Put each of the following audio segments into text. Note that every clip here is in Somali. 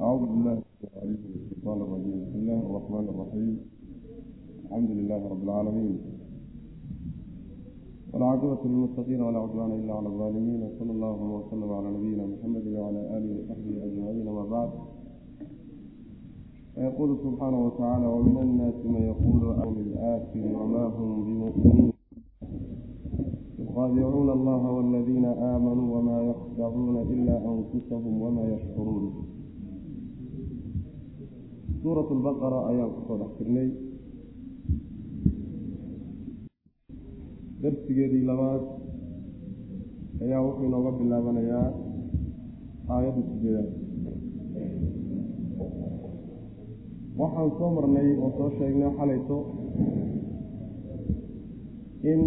أعوذ بالله من الشيطان الرجيم بسم الله الرحمن الرحيم الحمد لله رب العالمين والعاقبة للمتقين ولا عدوان إلا على الظالمين وصلى الله وسلم على نبينا محمد وعلى آله وصحبه أجمعين ما بعد فيقول سبحانه وتعالى ومن الناس من يقول أو الآخر وما هم بمؤمنين raajicuuna allaha waladiina aamanuu wamaa yaxdacuuna ilaa anfusahum wamaa yashcuruun suurat lbaqara ayaan ku soo dhex jirnay darsigeedii labaad ayaa wuxuu inooga bilaabanayaa aayadda sideedaad waxaan soo marnay oo soo sheegnay xalayto in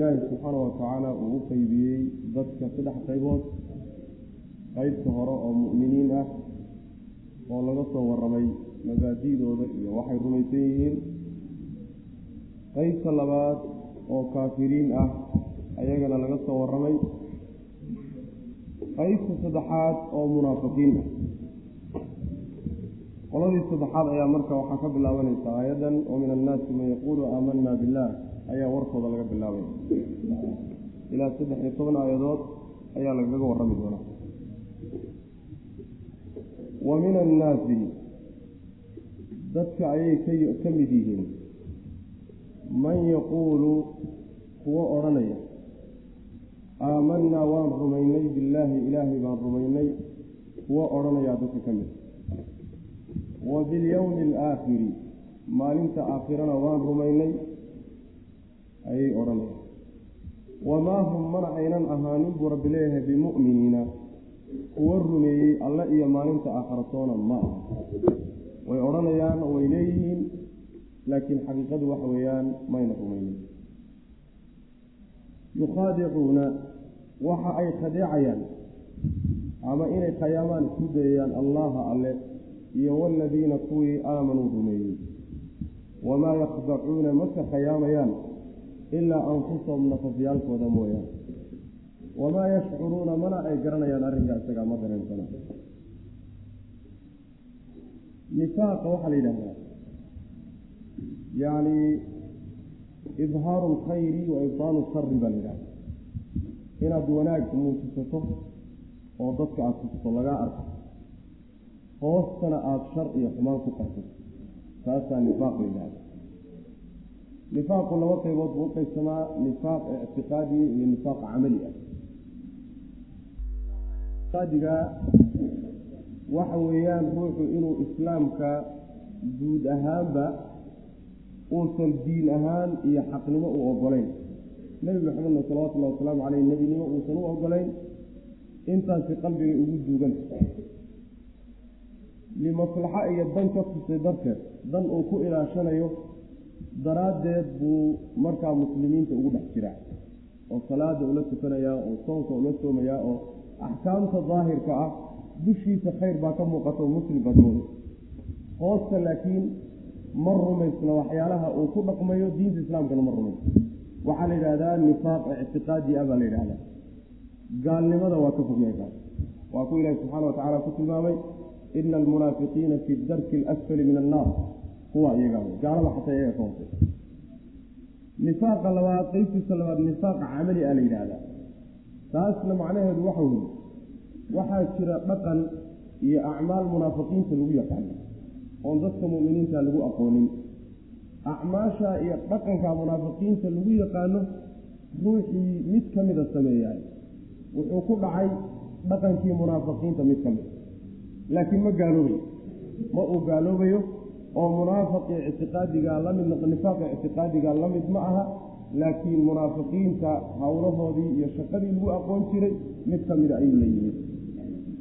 ilaahi subxaana wa tacaala uu u qeybiyey dadka saddex qaybood. Qeybta hore oo mu'miniin ah oo laga soo warramay mabaadi'dooda iyo waxay rumaysan yihiin. Qeybta labaad oo kaafiriin ah ayagana laga soo warramay. Qeybta saddexaad oo munaafiqiin ah. Qoladii saddexaad ayaa marka waxaa ka bilaabanaysa aayaddan wa min annaasi man yaquulu aamanna billah ayaa warkooda laga bilaabay. Ilaa saddex iyo toban aayadood ayaa lagaga warrami doonaa. Wa min annaasi dadka ayay ka mid yihiin man yaquulu kuwo odhanaya aamanaa waan rumaynay billaahi ilaahay baan rumaynay kuwo odhanayaa dadka ka mid. Wa bilyowmi alaakhiri maalinta aakhirana waan rumaynay ayay odhanaya wamaa hum mana aynan ahaanin buu rabbi leeyahay bimu'miniina. Kuwo rumeeyey alle iyo maalinta aakhiratoona ma aha. Way odhanayaan way leeyihiin laakiin xaqiiqadu waxa weeyaan mayna rumaynin. Yukhaadicuuna waxa ay khadeecayaan ama inay khayaamaan isku dayayaan allaha alle iyo waladiina kuwii aamanuu rumeeyey. Wamaa yakhdacuuna maka khayaamayaan ilaa anfusahum nafafyaalkooda mooyaan wamaa yashcuruuna mana ay garanayaan arrinkaa isagaa ma dareensana nifaaqa waxaa la yidhahdaa. Yacni idhaaru alkhayri wa ibtaalu shari baa la yidhahda inaad wanaag muujisato oo dadka aada tusto lagaa arko. Hoostana aada shar iyo xumaan ku qarto. Taasaa nifaaq la yidhahda nifaaqu laba qaybood buu uqaybsamaa nifaaq ictiqaadiya iyo nifaaq camali ah. Ictiqaadiga waxa weeyaan ruuxu inuu islaamka guud ahaanba uusan diin ahaan iyo xaqnimo u ogolayn nebi maxamedna salawatullahi wasalaamu caleyh nebinimo uusan u ogolayn intaasi qalbiga ugu duuganta limaslaxa iyo dan ka tusay darteed dan uu ku ilaashanayo daraaddeed buu markaa muslimiinta ugu dhex jiraa oo salaada ula tukanayaa oo soonka ula soomayaa oo axkaamta daahirka ah dushiisa khayr baa ka muuqato muslim baad hoosta laakiin ma rumaysna waxyaalaha uu ku dhaqmayo diinta islaamkana ma rumaysna waxaa la yidhahdaa nifaaq ictiqaadi ah baa la yidhahdaa gaalnimada waa ka fogyahay kaas waa ku ilaahi subxaana wa tacaala ku tilmaamay ina almunaafiqiina fi darki alasfali min annaar kuwa iyagaa gaalada xataa iyaga ka hoosay nifaaqa labaad qeybtiisa labaad nifaaqa camali a la yidhaahdaa. Taasna macnaheedu waxa weye waxaa jira dhaqan iyo acmaal munaafiqiinta lagu yaqaano oon dadka mu'miniinta lagu aqoonin. Acmaasha iyo dhaqanka munaafiqiinta lagu yaqaano ruuxii mid ka mida sameeyaay wuxuu ku dhacay dhaqankii munaafiqiinta mid ka mid laakiin ma gaaloobayo ma uu gaaloobayo oo munaafaqi ictiqaadiga la mid nifaaqa ictiqaadiga la mid ma aha laakiin munaafiqiinta howlahoodii iyo shaqadii lagu aqoon jiray mid ka mida ayuu la yimid.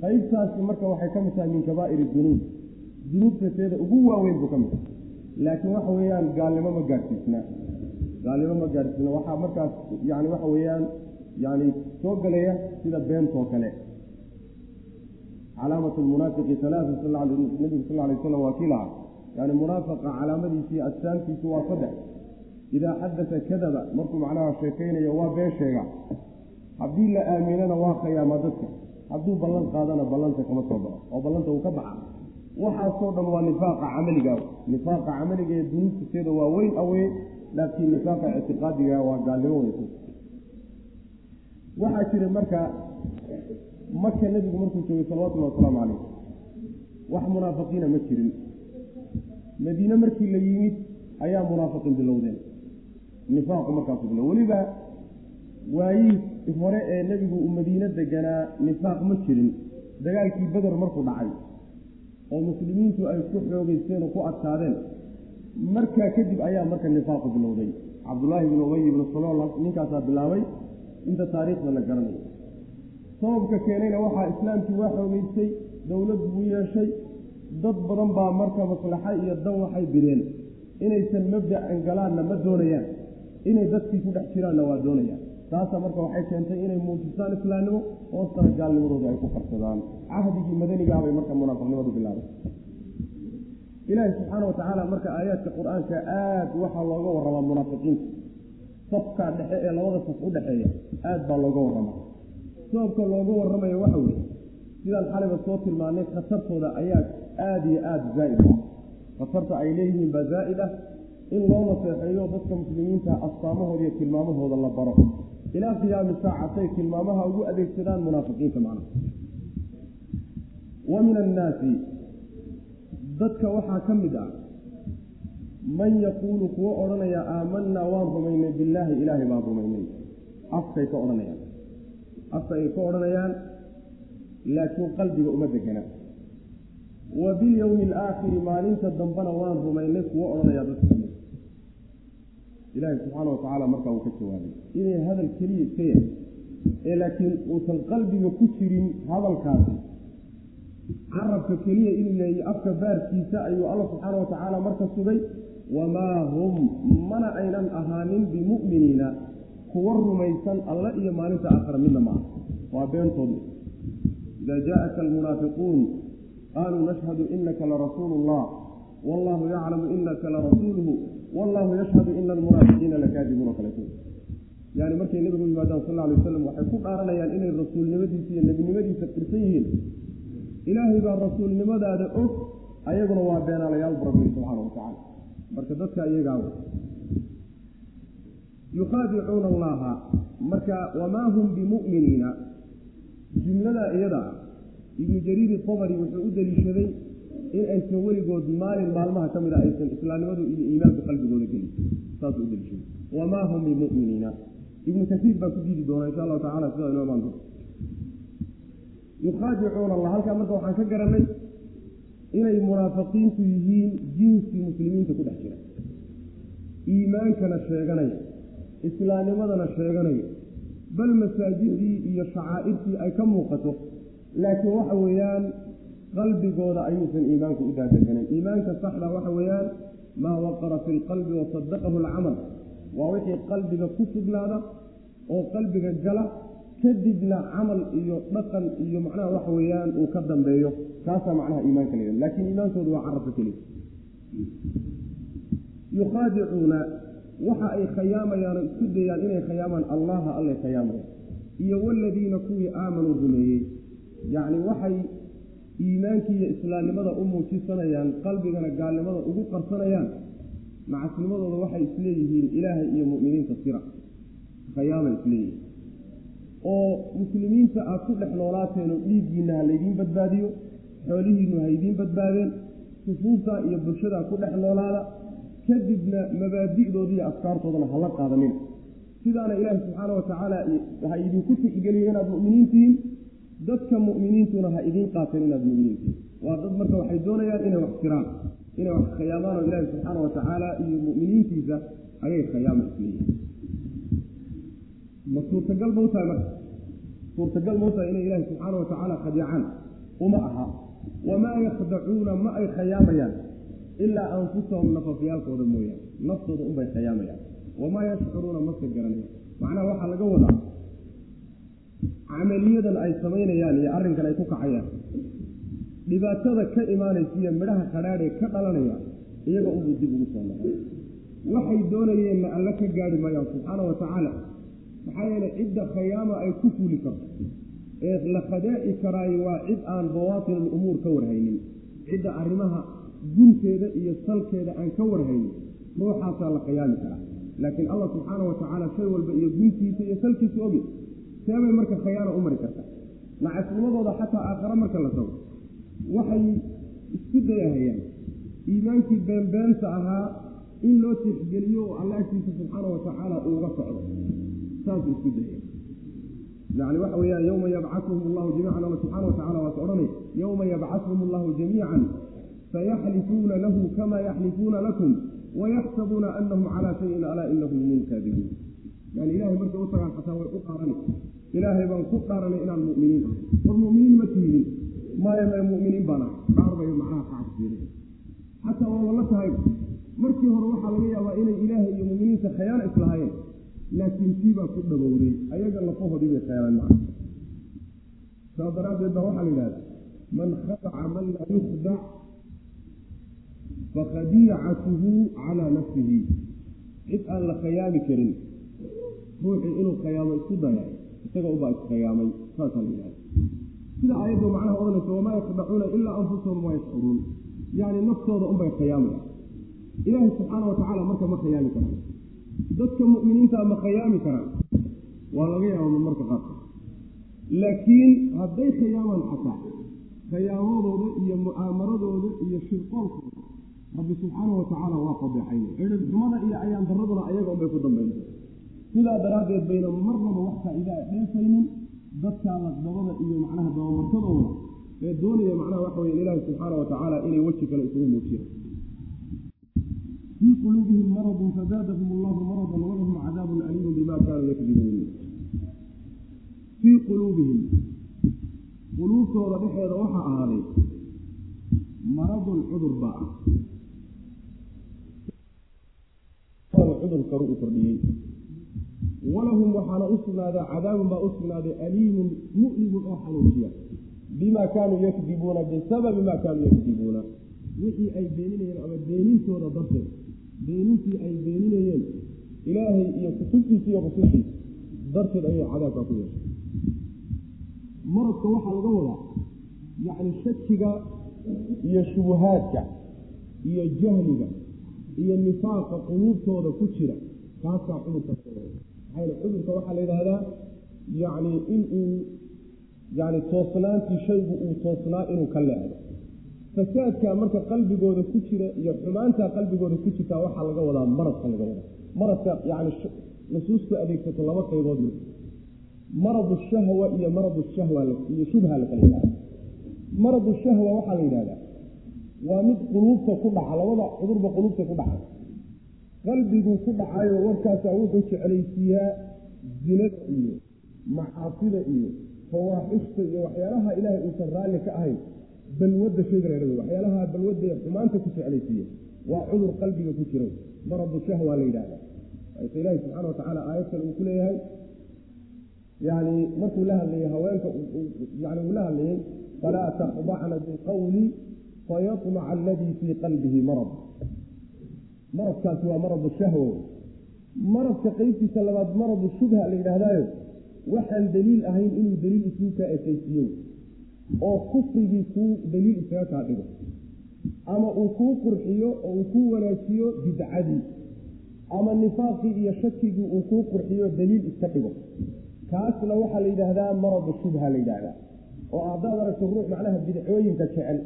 Qaybtaasi marka waxay ka mid tahay min kabaa'ir dunuub. Dunuubtateeda ugu waaweyn buu ka mid tahay laakiin waxa weeyaan gaalnimo ma gaadhsiisna gaalnimo ma gaadhsiisna waxaa markaas yani waxa weeyaan yani soo gelaya sida beentoo kale. Calaamat lmunaafiqi alaaa nabigu sal lay slam waa kii lahaa yani munaafaqa calaamadiisii astaantiisu waa saddex. Idaa xadata kadaba markuu macnaha sheekaynayo waa been sheega. Haddii la aaminana waa khayaama dadka. Hadduu ballan qaadana ballanta kama soo baxo oo ballanta uu ka baxa waxaasoo dhan waa nifaaqa camaliga. Nifaaqa camaliga ee dunuubtiseeda waa weyn aweye laakiin nifaaqa ictiqaadiga waa gaalnimo weysa waxaa jira marka maka nebigu markuu joogay salawatullahi wasalaamu calayh wax munaafiqiina ma jirin madiine markii la yimid ayaa munaafiqiin bilowdeen nifaaqu markaasu bilow weliba waayihii hore ee nebigu uu madiine deganaa nifaaq ma jirin. Dagaalkii beder markuu dhacay oo muslimiintu ay ku xoogeysteen oo ku adkaadeen markaa kadib ayaa marka nifaaqu bilowday. Cabdullaahi ibnu ubay ibnu salool ninkaasaa bilaabay inta taariikhda la garanayo sababka keenayna waxaa islaamkii waa xoogeystay dowlad buu yeeshay dad badan baa marka maslaxa iyo dan waxay bideen inaysan mabda-an galaanna ma doonayaan. Inay dadkii ku dhex jiraanna waa doonayaan. Taasaa marka waxay keentay inay muujistaan islaamnimo hoostana gaalnimadooda ay ku qarsadaan cahdigii madanigaabay marka munaafiqnimadu bilaabay ilaahi subxaana wa tacaala marka aayaadka qur'aanka aada waxaa looga warramaa munaafiqiinta. Safkaa dhexe ee labada saf u dhexeeya aada baa looga warramaa. Sababka looga warramayo waxa weeye sidaan xaliba soo tilmaanay khatartooda ayaa aada iyo aada zaa'id ah. Khatarta ay leeyihiin baa zaa'id ah in loo naseexeeyo dadka muslimiinta astaamahooda iyo tilmaamahooda la baro. Ilaa qiyaami saacatay tilmaamaha ugu adeegsadaan munaafiqiinta macna. Wa min annaasi dadka waxaa ka mid ah man yaquulu kuwo odhanaya aamanaa waan rumaynay billaahi ilaahay baan rumaynay. Afkay ka odhanayaan. Afka ay ka odhanayaan laakiin qalbiga uma degana wa bilyowmi alaakhiri maalinta dambena waan rumaynay kuwo odhanaya dadka ilaahay subxaana watacaala markaa uu ka jawaabay. Inay hadal keliya iska yahay ee laakiin uusan qalbiga ku jirin hadalkaasi carabka keliya inuu leeyay afka baarkiisa ayuu alla subxaana watacaala marka sugay. Wamaa hum mana aynan ahaanin bimu'miniina kuwa rumaysan alle iyo maalinta aakhira midna maaha waa beentoodu. Idaa jaءaka almunaafiquun qaaluu nashhadu inaka larasuulu اllah wallahu yaclamu inaka larasuuluhu wallahu yashhadu ina almunaafiqiina lakaadibuuna kaleto yani markay nebigu yimaadaan sal alay waslam waxay ku dhaaranayaan inay rasuulnimadiisa iyo nebinimadiisa qirsan yihiin ilaahay baa rasuulnimadaada og ayaguna waa beenaalayaal rabbi subxaana watacaala marka dadka iyagaa yukhaadicuuna allaha marka wamaa hum bimu'miniina jumlada iyada ibnu jariiri tabari wuxuu u daliishaday in aysan weligood maalin maalmaha ka mid a aysan islaamnimadu iyo iimaanku qalbigooda gelin. Saasuu u wamaa hum bimu'miniina ibnu kasiir baa ku diidi doonaa insha allahu tacala sidaa inoo imaan doonto yukhaadicuuna allah halkaa marka waxaan ka garanay inay munaafiqiintu yihiin jinskii muslimiinta ku dhex jira. Iimaankana sheeganaya islaamnimadana sheeganaya bal masaajidii iyo shacaa'irtii ay ka muuqato laakiin waxa weeyaan qalbigooda ayuusan iimaanku u daadeganayn iimaanka saxda waxa weeyaan maa waqara fi lqalbi wasadaqahu alcamal. Waa wixii qalbiga ku sugnaada oo qalbiga gala kadibna camal iyo dhaqan iyo macnaha waxa weeyaan uu ka dambeeyo. Kaasaa macnaha iimaanka la yihahda laakiin iimaankoodu waa carabka keliya yukhaadicuuna waxa ay khayaamayaan isku dayaan inay khayaamaan allaha allay khayaamayaan iyo waladiina kuwii aamanuu rumeeyey yacni waxay iimaankii iyo islaamnimada u muujisanayaan qalbigana gaalnimada ugu qarsanayaan. Macasnimadooda waxay isleeyihiin ilaahay iyo mu'miniinta sira. Khayaamay isleeyihiin oo muslimiinta aad ku dhex noolaateen oo dhiiggiinna ha laydiin badbaadiyo xoolihiinnu ha ydiin badbaadeen sufuufta iyo bulshada ku dhex noolaada kadibna mabaadi'dooda iyo afkaartoodana hala qaadanin. Sidaana ilaahi subxaana wa tacaala ha idinku tixgeliyo inaad mu'miniintihiin dadka mu'miniintuna ha idiin qaateen inaad mu'miniintihiin waa dad marka waxay doonayaan inay wax jiraan inay wax khayaamaan oo ilaahi subxaana wa tacaala iyo mu'miniintiisa ayay khayaama isleeyihin ma suurtagal ma u tahay marka? Suurtagal ma u tahay inay ilaahi subxaana wa tacaala khadiicaan uma aha. Wamaa yakhdacuuna ma ay khayaamayaan ilaa anfusahum nafafyaalkooda mooyaane. Naftooda unbay khayaamayaan wamaa yashcuruuna mase garanayaan macnaha waxaa laga wadaa camaliyadan ay samaynayaan iyo arrinkan ay ku kacayaan. Dhibaatada ka imaanaysa iyo midhaha khadhaadhee ka dhalanaya iyaga unbuu dib ugu soo noqon waxay doonayeenna alla ka gaari maayaan subxaana wa tacaala. Maxaa yeeley cidda khayaama ay ku fuuli karto ee la khadaaci karaayo waa cid aan bawaatin alumuur ka warhaynin. Cidda arrimaha gunteeda iyo salkeeda aan ka warhaynin ruuxaasaa la khayaami karaa. Laakiin allah subxaana wa tacaala shay walba iyo guntiisa iyo salkiisa ogi seebay marka khayaana u mari karta. Nacasnimadooda xataa aakhare marka la tago. Waxay isku dayahayaan iimaankii beenbeenta ahaa in loo tixgeliyo oo alla agtiisa subxaana wa tacaala uuga socdo. Saasuu isku dayaya yani waxa weeyaan yowma yabcauhum allahu jamiican alla subxana wa tacala waas odhanay yowma yabcauhum allahu jamiican fayaxlifuuna lahu kama yaxlifuuna lakum wayaxsabuuna anahum calaa shayin alaa inahum hum kaadibuun yani ilahay markay u tagaan xataa way u dhaarani ilaahay baan ku dhaaranay inaan muminiin ahay. War muminiin ma tihiin maya mae muminiin baan ahay dhaar bay macnaha kacabsiina xataa waa wala tahay. Markii hore waxaa laga yaabaa inay ilaahay iyo muminiinta khayaano islahaayeen. Laakiin tii baa ku dhabowday. Ayaga lafahoodii bay khayaalaan maca saas daraaddeed baa waxaa la yidhahda man khadaca man laa yukhdac fakhadiicatuhu calaa nafsihi. Cid aan la khayaami karin ruuxii inuu khayaamo isku daya isaga ubaa iskhayaamay saasaa la yidhahda sida aayaddu macnaha odhanaysa wamaa yakdacuuna ilaa anfusahum waa yashcuruun yacni naftooda unbay khayaamaya ilaahay subxaana wa tacaala marka ma khayaami karaan. Dadka mu'miniintaa ma khayaami karaan. Waa laga yaaba marka qaarka laakiin hadday khayaamaan xataa khayaamadooda iyo mu'aamaradooda iyo shirqoolkooda rabbi subxaana wa tacaala waa qabeexaynay cidhibxumada iyo ayaan daraduna ayaga unbay ku dambaynay sidaa daraaddeed bayna marnaba wax faa-iidaa dheefaynin dadkaa laqdabada iyo macnaha dabamartadooda ee doonaya macnaha waxa weye ilaahi subxaana wa tacaala inay weji kale isugu muujiyaan. Fii quluubihim maradun fazaadahum allahu maradan walahum cadaabun aliimun bima kaanuu yakdibuun. Fii quluubihim quluubtooda dhexeeda waxaa ahaaday maradun cudur baa ah. Cudur karu u kordhiyey walahum waxaana u sugnaaday cadaabun baa u sugnaaday aliimun mu'limun oo xanuujiya bima kaanuu yakdibuuna bisababi ma kaanuu yakdibuuna. Wixii ay beeninayeen ama beenintooda darteed beenintii ay beeninayeen ilaahay iyo kutubtiisa iyo rusushiisa darteed ayay cadaabkaa ku yeeshay. Maradka waxaa laga wadaa yacni shakiga iyo shubuhaadka iyo jahliga iyo nifaaqa quluubtooda ku jira kaasaa cudurka maxaa cudurka waxaa la yidhaahdaa yacni inuu yani toosnaantii shaygu uu toosnaa inuu ka leexdo. Fasaadka marka qalbigooda ku jira iyo xumaantaa qalbigooda ku jirtaa waxaa laga wadaa maradka laga wadaa. Maradka yani nusuustu adeegsato laba qaybood mi maradu shahwa iyo maradu shahwa iyo shubha lakala yihahda maradu shahwa waxaa la yidhahdaa waa mid quluubta ku dhaca labada cudurba quluubta ku dhaca qalbiguu ku dhacayo warkaasaa wuxuu jeclaysiiyaa zinada iyo maxaafida iyo fawaaxishta iyo waxyaalaha ilaahay uusan raalli ka ahayn. Balwadda shayga la ydhahdo waxyaalaha balwadda ee xumaanta ku jeclaysiiya waa cudur qalbiga ku jiro. Maradu shahwa la yidhahda ayse ilaahi subxaana wa aayad kale uu ku yani markuu la hadlayay haweenka yani uu la hadlayay falaa takdacna bilqawli fayamaca aladii fii qalbihi marad maradkaasi waa maradu shahwa maradka qeybtiisa labaad maradu shubha la yidhaahdaayo waxaan daliil ahayn inuu daliil isuu kaa ekaysiiyo. Oo kufrigii kuu daliil iskaga kaa dhigo. Ama uu kuu qurxiyo oo uu kuu wanaajiyo bidcadii. Ama nifaaqii iyo shakigii uu kuu qurxiyo daliil iska dhigo. Kaasna waxaa la yidhaahdaa maradu shubha la yidhaahdaa. Oo haddaad aragto ruux macnaha bidcooyinka jecel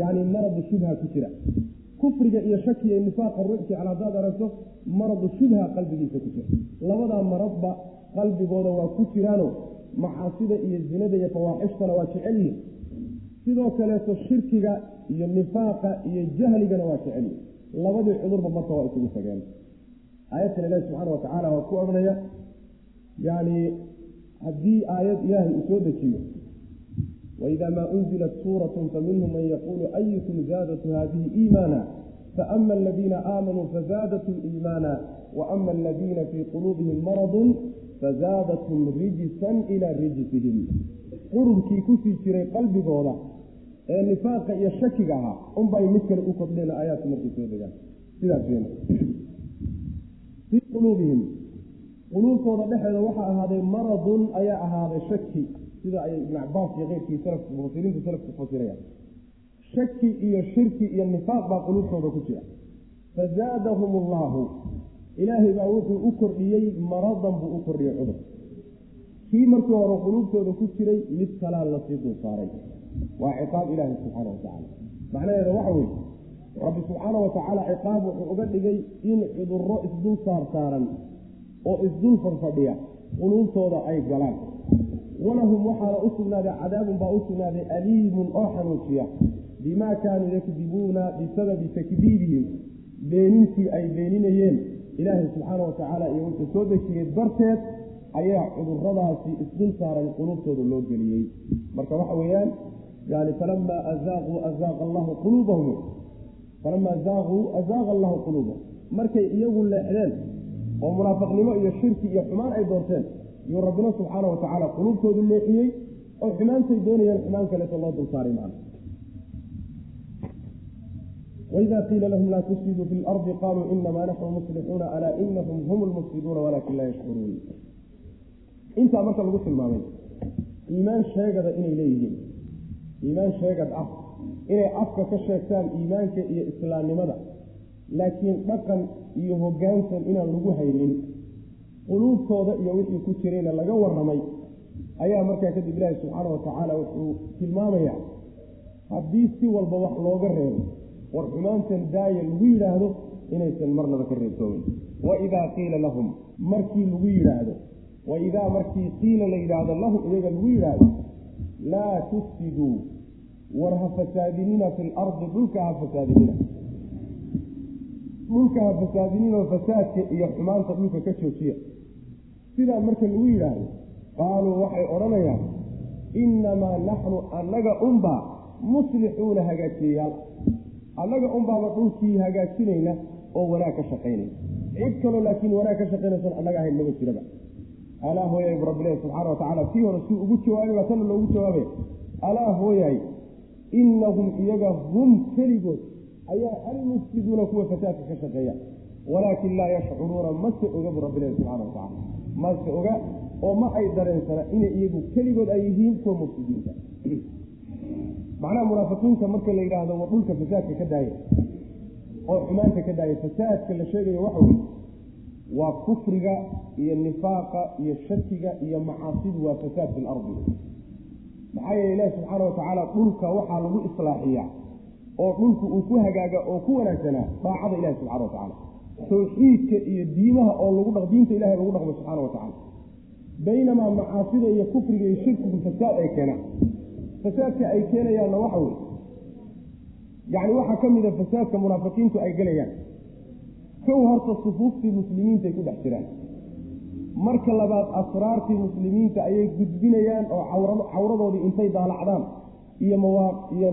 yacni maradu shubha ku jira kufriga iyo shakiga nifaaqa ruux jecel haddaad aragto maradu shubha qalbigiisa ku jira. Labadaa maradba qalbigooda waa ku jiraano. Macaasida iyo zinada iyo fawaaxishtana waa jecelyihin sidoo kaleeto shirkiga iyo nifaaqa iyo jahligana waa jecelyihin labadii cudurba marka waa isugu tageen aayadkan ilaahi subxaana wa tacaala waa ku odhanaya yacni haddii aayad ilaahay uu soo dejiyo waidaa maa unzilat suuratu faminhum man yaquulu ayukum zaadatu hadihi iimaana faama aladiina aamanuu fazaadatum iimaana waama aladiina fii quluubihim maradun fazaadatum rijisan ilaa rijisihim qururkii ku sii jiray qalbigooda ee nifaaqa iyo shakiga ahaa unbay mid kale u kordheen aayaadku markay soo degaan sidaas fii quluubihim quluubtooda dhexeeda waxaa ahaaday maradun ayaa ahaaday shaki sida ay ibn cabaas iyo keyrkii salafka mufasiriinta salafku fasirayaan. Shaki iyo shirki iyo nifaaq baa quluubtooda ku jira. Fazaadahum allahu ilaahay baa wuxuu u kordhiyey maradan buu u kordhiyey cudur. Kii markii hore quluubtooda ku jiray mid kalaa la sii dul waa ciqaab ilaahi subxaana watacaala macnaheeda waxa weye rabbi subxaana watacaala ciqaab wuxuu uga dhigay in cudurro isdul saar saaran oo isdul farfadhiya quluubtooda ay galaan walahum waxaana u sugnaaday cadaabun baa u sugnaaday aliimun oo xanuujiya bimaa kaanuu yakdibuuna bisababi takdiibihim. Beenintii ay beeninayeen ilaahay subxaana watacaala iyo wuxuu soo dejiyey darteed ayaa cuduradaasi isdul saaran quluubtooda loo geliyey. Marka waxa weeyaan yani falamaa azaaquu azaaqa allahu quluubahum falamaa zaaquu azaaqa allahu quluubahum. Markay iyagu leexdeen oo munaafiqnimo iyo shirki iyo xumaan ay doorteen yuu rabbina subxaana watacaala qulubtoodu leexiyey oo xumaantay doonayaan xumaan kaleeto loo dulsaaray man waidaa qiila lahum laa tufsiduu fi lardi qaaluu inamaa naxnu muslixuuna alaa inahum hum lmufsiduuna walaakin laa yashkuruun. Intaa marka lagu tilmaamay iimaan sheegada inay leeyihiin iimaan sheegad ah inay afka ka sheegtaan iimaanka iyo islaamnimada laakiin dhaqan iyo hogaansan inaan lagu haynin quluubtooda iyo wixii ku jirayna laga warramay ayaa markaa kadib ilaahi subxaana watacaala wuxuu tilmaamayaa haddii si walba wax looga reebo war xumaantan daaya lagu yidhaahdo inaysan marnaba ka reebtoomin waidaa qiila lahum markii lagu yidhaahdo. Waidaa markii qiila la yidhaahdo lahum iyaga lagu yidhaahdo laa tufsiduu war ha fasaadinina fi lardi dhulka ha fasaadinina. Dhulka ha fasaadinina fasaadka iyo xumaanta dhulka ka joojiya sidaa marka lagu yidhaahdo qaaluu waxay odhanayaan innamaa naxnu annaga unbaa muslixuuna hagaajiyayaal annaga unbaaba dhulkii hagaajinayna oo wanaag ka shaqaynayna. Cid kaloo laakiin wanaag ka shaqaynaysan annaga ahayn maba jiraba. Alaa hooyay bu rabbilahi subxaana watacaala kii hore si ugu jawaabay baa tana loogu jawaabay. Alaa hooyay inahum iyaga hum keligood ayaa almufsiduuna kuwa fasaadka ka shaqeeya. Walaakin laa yashcuruuna mase oga bu rabbilahi subxana watacaala mase oga oo ma ay dareensana inay iyagu keligood ay yihiin kuwa mufsidiinta. Macnaha munaafiqiinta marka la yidhaahdo waa dhulka fasaadka ka daaya oo xumaanta ka daaya fasaadka la sheegayo waxa weye waa kufriga iyo nifaaqa iyo shakiga iyo macaasidu waa fasaad fi lardi maxaa yeele ilahi subxaana watacaala dhulka waxaa lagu islaaxiyaa oo dhulku uu ku hagaaga oo ku wanaagsanaa daacada ilahi subxana watacaala tawxiidka iyo diimaha oo lagu dhaq diinta ilahay lagu dhaqmo subxaana watacaala baynamaa macaasida iyo kufriga iyo shirkigu fasaad ay keenaan fasaadka ay keenayaanna waxa weye yacni waxaa ka mida fasaadka munaafiqiintu ay gelayaan. Kow horta sufuuftii muslimiintaay ku dhex jiraan. Marka labaad asraartii muslimiinta ayay gudbinayaan oo cawradoodii intay daalacdaan iyo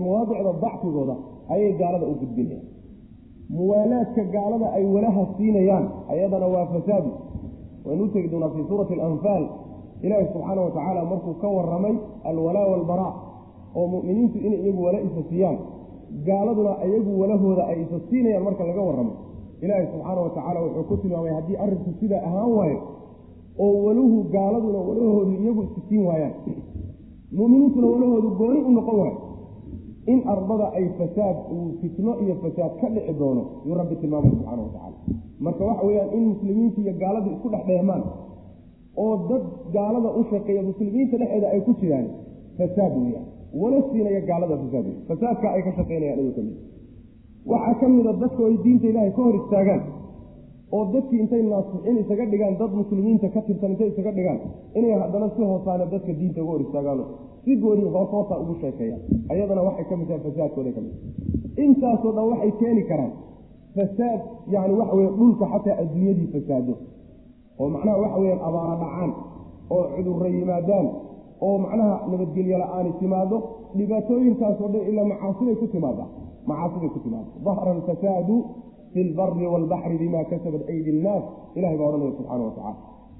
mawaadicda dacfigooda ayay gaalada u gudbinayaan muwaalaadka gaalada ay walaha siinayaan ayadana waa fasaadi. Waynu u tegi doonaa fii suurati alanfaal ilaahi subxaana watacaala markuu ka waramay alwalaa walbaraa oo mu'miniintu inay iyagu wala isa siiyaan. Gaaladuna iyagu walahooda ay isa siinayaan marka laga warramo ilaahi subxaana watacaala wuxuu ku tilmaamay haddii arrinku sidaa ahaan waayo oo waluhu gaaladuna walahoodu iyagu isa siin waayaan. Mu'miniintuna walahoodu gooni u noqon waayo in ardada ay fasaad uu fitno iyo fasaad ka dhici doono yuu rabbi tilmaamay subxaana watacaala marka waxa weeyaan in muslimiinta iyo gaaladu isku dhex dheemaan oo dad gaalada u shaqeeya muslimiinta dhexeeda ay ku jiraan fasaad weyaan wala siinaya gaalada fasaad fasaadka ay ka shaqeynayaan ayuu ka mid waxaa ka mida dadku ay diinta ilaahay ka hor istaagaan oo dadkii intay naasixin isaga dhigaan dad muslimiinta ka tirsan intay isaga dhigaan inay haddana si hoosaana dadka diinta uga hor istaagaano si gooni hoos hoosa ugu sheekeeyaan ayadana waxay ka mid tahay fasaadkooda ka mid intaasoo dhan waxay keeni karaan fasaad yani waxa weye dhulka xataa adduunyadii fasaado. Oo macnaha waxa weyaan abaara dhacaan oo cudurra yimaadaan oo macnaha nabadgelyo la'aani timaado dhibaatooyinkaasoo dhan ilaa macaasiday ku timaada macaasiday ku timaada dahra alfasaadu fi lbari waalbaxri bima kasabat aydi innaas ilahay baa odhanaya subxaana watacala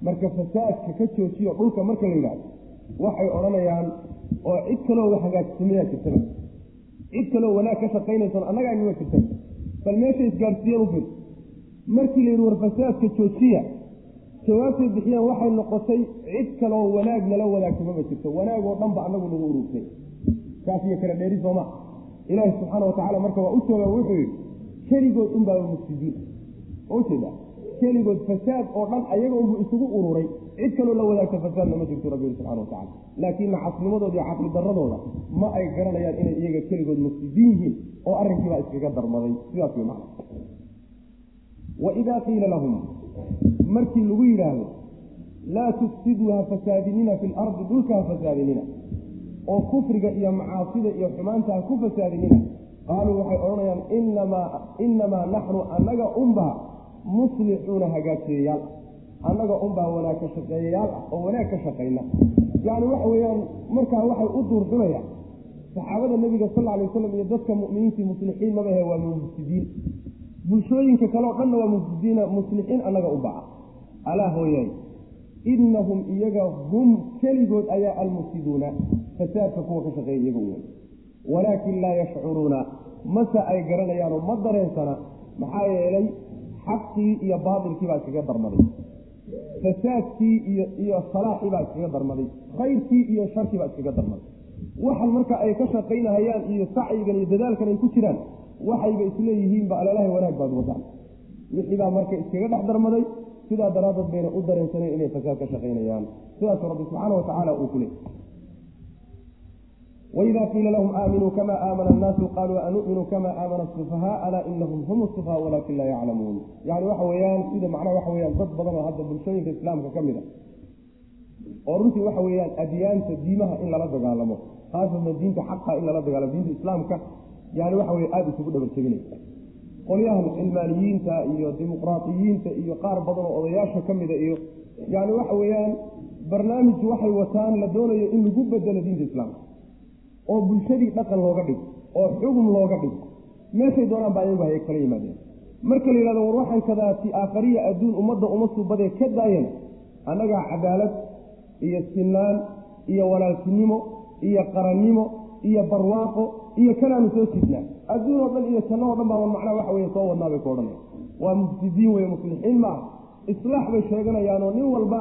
marka fasaadka ka joojiyo dhulka marka la yidhahdo waxay odhanayaan oo cid kaloo wax hagaajisamayaa jirtaba cid kaloo wanaag ka shaqaynaysan annaga aynima jirtaba bal meesha isgaadhsiiyeen u fir markii la yidhi war fasaadka joojiya jawaabtay bixiyeen waxay noqotay cid kaloo wanaag nala wadaagto maba jirto wanaag oo dhan ba anagu nagu ururtay kaas iyo kala dheeri sooma ilaahi subxaana watacala marka waa u jooga wuxuu yidhi keligood unbaaba mufsidiin. Ujeeda keligood fasaad oo dhan ayaga unbu isugu ururay. Cid kaloo la wadaagta fasaadna ma jirto rabbi subxana watacala laakiin casnimadooda iyo caqli daradooda ma ay garanayaan inay iyaga keligood mufsidiin yihiin oo arrinkiibaa iskaga darmaday. Sidaas wey macna. Waidaa qiila lahum markii lagu yidhaahdo laa tufsiduu ha fasaadinina fi lardi dhulka ha fasaadinina. Oo kufriga iyo macaasida iyo xumaanta ha ku fasaadinina qaaluu waxay odhanayaan inamaa naxnu annaga unbaa muslixuuna hagaajiyayaal annaga unbaa wanaag ka shaqeeyayaal ah oo wanaag ka shaqayna. Yacni waxa weeyaan markaa waxay u duurxulayaan saxaabada nebiga sal alay waslam iyo dadka mu'miniintii muslixiin mabahe waa mufsidiin bulshooyinka kale o dhanna waa mufsidiina muslixiin annaga u baca alaa hooyay inahum iyaga hum keligood ayaa almufsiduuna fasaadka kuwa ka shaqeeya iyaga u wey walaakin laa yashcuruuna. Mase ay garanayaanoo ma dareensana maxaa yeelay xaqii iyo baatilkii baa iskaga darmaday. Fasaadkii iyo iyo salaaxii baa iskaga darmaday. Khayrkii iyo sharkii baa iskaga darmaday. Waxan marka ay ka shaqaynahayaan iyo sacyigan iyo dadaalkan ay ku jiraan waxayba isleeyihiinba alalahay wanaag baad wadaan wixii baa marka iskaga dhex darmaday sidaa daraaddeed bayna u dareensaneen inay fasaad ka shaqaynayaan. Sidaasuu rabbi subxaana watacaala uu ku leey waidaa qiila lahum aaminuu kama aamana annaasu qaaluu anu'minu kama aamana asufahaa alaa inahum hum sufahaa walaakin laa yaclamuun yani waxa weeyaan sida macnaha waxa weyaan dad badan oo hadda bulshooyinka islaamka ka mid a. Oo runtii waxa weeyaan adyaanta diimaha in lala dagaalamo. Khaasatan diinta xaqa in lala dagaalamo diinta islaamka. Yani waxa weye aada isugu dhabarteginaysa qolyahan cilmaaniyiinta iyo dimuqraatiyiinta iyo qaar badan oo odayaasha ka mida iyo yani waxa weeyaan barnaamij waxay wataan la doonayo in lagu bedelo diinta islaamka oo bulshadii dhaqan looga dhigo oo xugum looga dhigo meeshay doonaan baa ayagu hay kala yimaadeen. Marka la yidhahdo war waxaan kadaati aakhariya adduun ummadda uma suubadee ka daayan annagaa cadaalad iyo sinaan iyo walaaltinimo iyo qarannimo iyo barwaaqo iyo kanaanu soo sidnaa adduun oo dhan iyo janno oo dhan baa macnaha waxa weye soo wadnaa bay ka odhanaya waa mufsidiin weye muslixiin maaha islaax bay sheeganayaanoo nin walba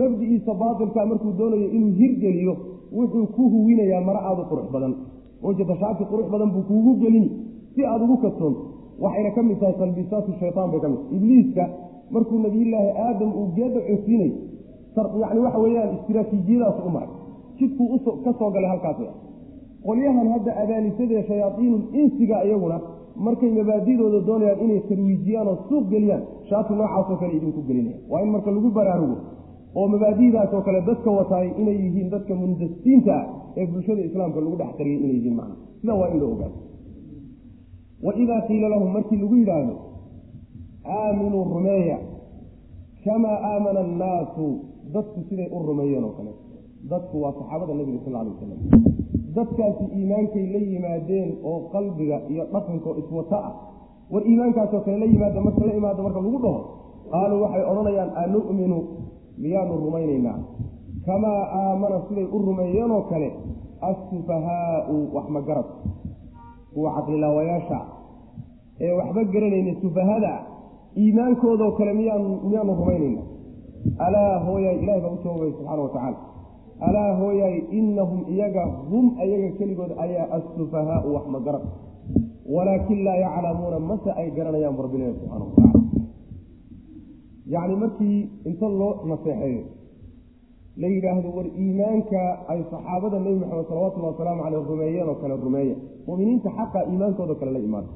mabdi'iisa baatilka markuu doonayo inuu hirgeliyo wuxuu ku huwinayaa mara aada u qurux badan. Wajata shaati qurux badan buu kuugu gelini si aada ugu kadsoonto waxayna ka mid tahay talbiisaatu shaytaan bay ka mid tahay. Ibliiska markuu nabiyullaahi aadam uu geeda cunsiinay yani waxa weeyaan istiraatiijiyadaas u maray. Jidkuu ka soo galay halkaas qolyahan hadda abaanisadee shayaaiinul insiga iyaguna markay mabaadidooda doonayaan inay tarwiijiyaan oo suuq geliyaan shaati noocaasoo kale idinku gelinaya. Waa in marka lagu baraarugo oo mabaadidaasoo kale dadka wataay inay yihiin dadka mundasiinta ah ee bulshada islaamka lagu dhex qariyay inay yihiin macna. Sida waa in la ogaado. Waidaa qiila lahum markii lagu yidhaahdo aaminuu rumeeya kamaa aamana annaasu. Dadku siday u rumeeyeen oo kale. Dadku waa saxaabada nebiga sal alay wasalam dadkaasi iimaankay la yimaadeen oo qalbiga iyo dhaqanka oo iswata ah. War iimaankaasoo kale la yimaada marka la imaado marka lagu dhaho qaaluu waxay odhanayaan anu'minu miyaanu rumaynaynaa. Kamaa aamana siday u rumeeyeenoo kale assufahaau wax magarad kuwa caqlilaawayaasha ee waxba garanayna sufahada iimaankoodoo kale miyaan miyaanu rumaynayna alaa hooyaay ilahi baa u jawaabay subxaana wa tacaala. Alaa hooyaay inahum iyaga hum ayaga keligood ayaa assufahaau wax magarad walaakin laa yaclamuuna mase ay garanayaan rabbilahi subxana wa tacala yacni markii inta loo naseexeeyo la yidhaahdo war iimaanka ay saxaabada nebi maxamed salawatullhi wasalaamu caleyh rumeeyeen oo kale rumeeya muminiinta xaqa iimaankooda kale la imaada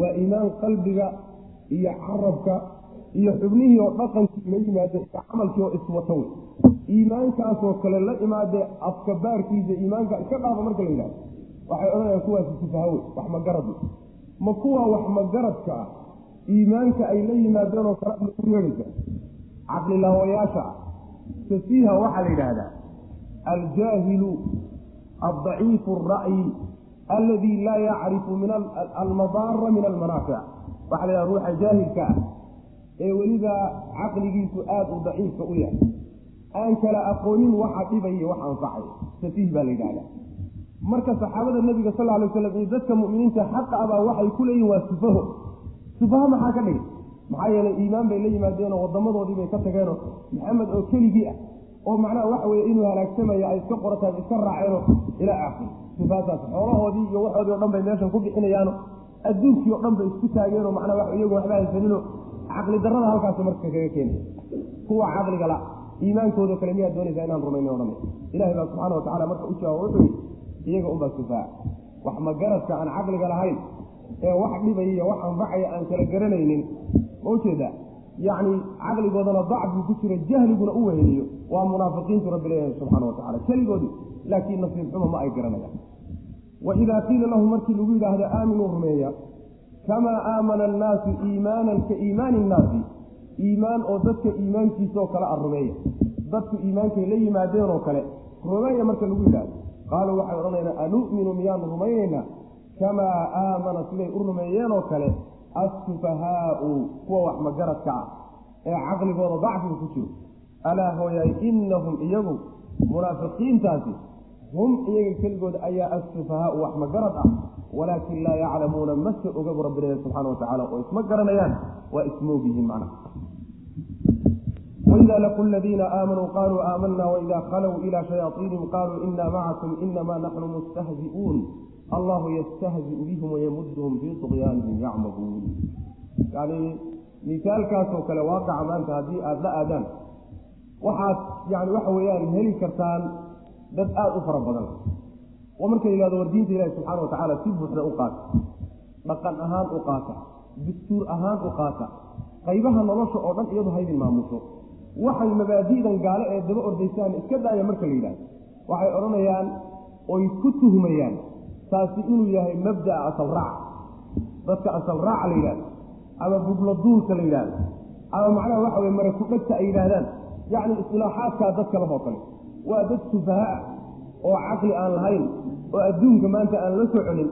waa iimaan qalbiga iyo carabka iyo xubnihii oo dhaqankii la yimaada iyo camalkii oo iswata wey. Iimaankaasoo kale la imaadee afka baarkiisa iimaanka iska dhaafa marka la yidhahdo waxay odhanayaan kuwaasi sufahawe wax magarad ma kuwa wax magaradka ah iimaanka ay la yimaadeenoo kale lagu yeedhaysa. Caqlilaawayaasha ah safiiha waxaa la yidhaahdaa aljaahilu aldaciifu alra'yi alladii laa yacrifu min almadaara min almanaafic waxaa la yidhahda ruuxa jaahilka ah ee weliba caqligiisu aada u daciifka u yahay. Aan kala aqoonin waxa dhibaya wax anfacay. Safiih baa la yidhahdaa marka saxaabada nebiga sal ly slam iyo dadka mu'miniinta xaqa abaa waxay ku leeyihiin waa sufaho sufaho maxaa ka dhigay? Maxaa yeelay iimaan bay la yimaadeenoo wadamadoodii bay ka tageenoo maxamed oo keligii ah. Oo macnaha waxa weye inuu halaagsamaya ay iska qorataan iska raaceeno ilaa aakhir. Sifaataas xoolahoodii iyo waxoodii o dhan bay meeshan ku bixinayaano. Adduunkii o dhan bay isku taageenoo macnaha wa iyagu waxba haysanino caqli darrada halkaasi marka kaga keenay. Kuwa caqliga la iimaankoodo kale miyaad doonaysaa inaan rumaynin o dhan ilahay baa subxana watacala marka u jawaaba wuxuu yidhi iyaga unbaa sufaa wax magaradka aan caqliga lahayn ee wax dhibaya iyo wax anfacaya aan kala garanaynin. Ma u jeedaa yacni caqligoodana dacfi ku jira jahliguna u weheliyo waa munaafiqiintu rabbi leeyahay subxana watacala keligoodii laakiin nasiib xumo ma ay garanayaan. Waidaa qiila lahu markii lagu yidhaahdo aaminuu rumeeya kamaa aamana annaasu iimaanan ka iimaani innaasi iimaan oo dadka iimaankiisaoo kale a rumeeya. Dadku iimaankay la yimaadeen oo kale rumeeya marka lagu yidhaahdo. Qaaluu waxay odhanaynaa anu'minu miyaanu rumaynaynaa kamaa aamana siday u rumeeyeen oo kale assufahaau kuwa wax magaradka ah ee caqligooda dacfiga ku jiro alaa hooyaay inahum iyagu munaafiqiintaasi hum iyaga keligooda ayaa assufahaau wax magarad ah walaakin laa yaclamuuna mase ogabu rabbileeya subxana wa tacala oo isma garanayaan waa ismoog yihiin macnaha وإذا لقوا الذين آمنوا قالوا آمنا وإذا خلوا إلى شياطينهم قالوا إنا معكم إنما نحن مستهزئون allahu yastahziu bihum wayamuduhum fii tuqyaanihim yacmaduun yani misaalkaasoo kale waaqaca maanta haddii aada la aadaan waxaad yani waxa weeyaan heli kartaan dad aada u fara badan oo markay yidhahdo war diinta ilahi subxaana wa tacaala si buuxda u qaata dhaqan ahaan u qaata dastuur ahaan u qaata qaybaha nolosha oo dhan iyadu haydin maamusho waxay mabaadi'dan gaale ee daba ordaysaan iska daaya marka la yidhahdo waxay odhanayaan oy ku tuhmayaan taasi inuu yahay mabda'a asal raac dadka asal raaca la yidhahdo ama buglo duulka la yidhahdo ama macnaha waxa weye mara ku-dhegta ay yidhaahdaan yacni isilaaxaadkaa dadka lahoo kale waa dad sufaha oo caqli aan lahayn oo adduunka maanta aan la soconin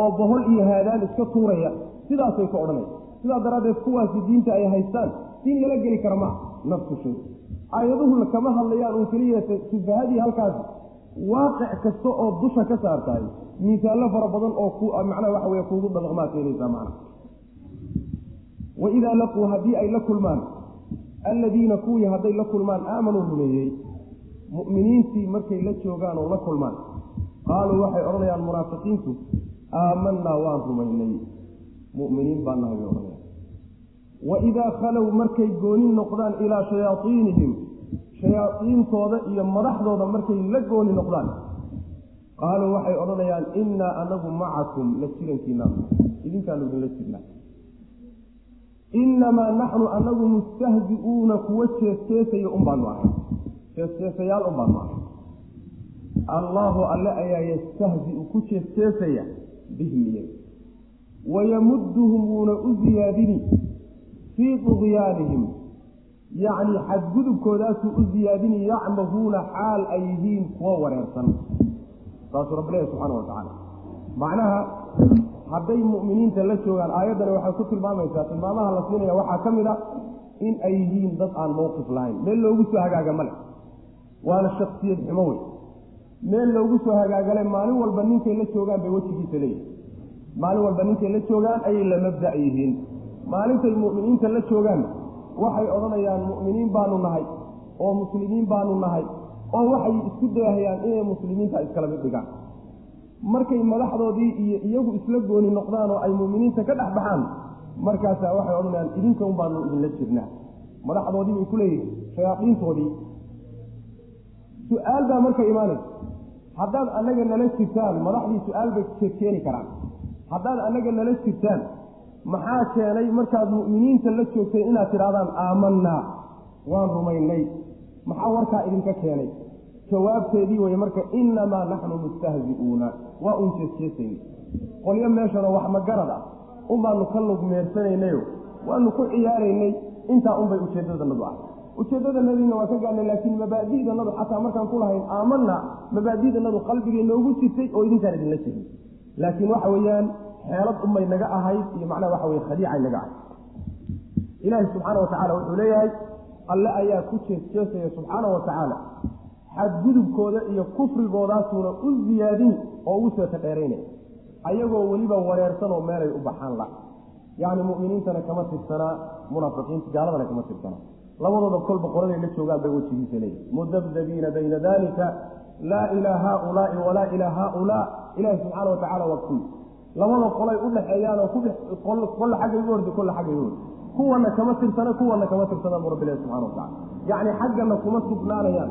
oo bohol iyo haadaan iska tuuraya sidaasay ka odhanaya sidaa daraaddeed kuwaasi diinta ay haystaan diin lala geli kara maa nafsu shay aayaduhu kama hadlayaan uun keliya sufahadii halkaas waaqic kasta oo dusha ka saartahay miisaallo fara badan oo macnaha waxa weye kuugu dhadaqmaad keenaysaa macna. Waidaa laquu haddii ay la kulmaan alladiina kuwii hadday la kulmaan aamanuu rumeeyey mu'miniintii markay la joogaan oo la kulmaan qaaluu waxay odhanayaan munaafiqiintu aamanaa waan rumaynay. Mu'miniin baa nahay bay odhanayaan. Waidaa khalow markay gooni noqdaan ilaa shayaaiinihim shayaaiintooda iyo madaxdooda markay la gooni noqdaan. Qaaluu waxay odhanayaan innaa anagu macakum la jirankiinaa idinkaanu idinla jirnaa innamaa naxnu anagu mustahzi'uuna kuwa jeesjeesaya un baanu ahay. Jeesjeesayaal un baanu ahay. Allaahu alle ayaa yastahzi'u ku jeesjeesaya bihim iyaga. Wayamudduhum wuuna u ziyaadini fii tuqyaanihim yacni xadgudubkoodaasuu u ziyaadini yacmahuuna xaal ay yihiin kuwo wareersan. Saasuu rabbileeya subxaana wa tacaala. Macnaha hadday mu'miniinta la joogaan aayaddani waxay ku tilmaamaysaa tilmaamaha la siinaya waxaa ka mid a in ay yihiin dad aan mowqif lahayn. Meel loogu soo hagaaga male waana shaksiyad xumo wey meel loogu soo hagaagale maalin walba ninkay la joogaan bay wejigiisa leeyihiin maalin walba ninkay la joogaan ayay la mabda' yihiin. Maalintay mu'miniinta la joogaan waxay odhanayaan mu'miniin baanu nahay. Oo muslimiin baanu nahay. Oo waxay isku dayahayaan inay muslimiinta iskala mid dhigaan. Markay madaxdoodii iyo iyagu isla gooni noqdaan oo ay mu'miniinta ka dhex baxaan markaasaa waxay odhanayaan idinka un baanu idinla jirnaa. Madaxdoodii bay ku leeyihiin shayaadiintoodii. Su'aal baa marka imaanaysa. Haddaad annaga nala jirtaan madaxdii su'aal bay keeni karaan. Haddaad annaga nala jirtaan maxaa keenay markaad mu'miniinta la joogtay inaad tidhahdaan aamanaa waan rumaynay. Maxaa warkaa idinka keenay? Jawaabteedii weye marka innamaa naxnu mustahzi'uuna waa un jeesjeesayna qolyo meeshana wax magarad ah. Unbaanu ka lugmeersanaynayo waanu ku ciyaaraynay intaa unbay ujeedadanadu ah. Ujeedadanadiina waa ka gaadnay laakiin mabaadi'danadu xataa markaan ku lahayn aamanaa mabaadi'danadu qalbigay noogu jirtay oo idinkaan idinla jirin. Laakiin waxa weeyaan xeelad unbay naga ahayd iyo macnaha waxa weye khadiicay naga ahayd. Ilaahi subxaana wa tacala wuxuu leeyahay alle ayaa ku jeesjeesaya subxaana wa tacaala. Xadgudubkooda iyo kufrigoodaasuuna u ziyaadin oo ugu seeta dheeraynaya ayagoo weliba wareersan oo meelay u baxaan la. Yacni mu'miniintana kama tirsanaa munaafiqiinta gaaladana kama tirsana labadooda kolba qoladay la joogaan bay wejigiisa leeyihi mudabdabiina bayna dalika laa ilaa haaulaai walaa ilaa haaulaa ilahi subxaana watacala waa kuwi labada qolay u dhexeeyaanoo kolle xagga igu hordi kolle xagga igu hordi kuwana kama tirsana kuwana kama tirsana bu rabbi ilahi subxana watacala yacni xaggana kuma sugnaanayaan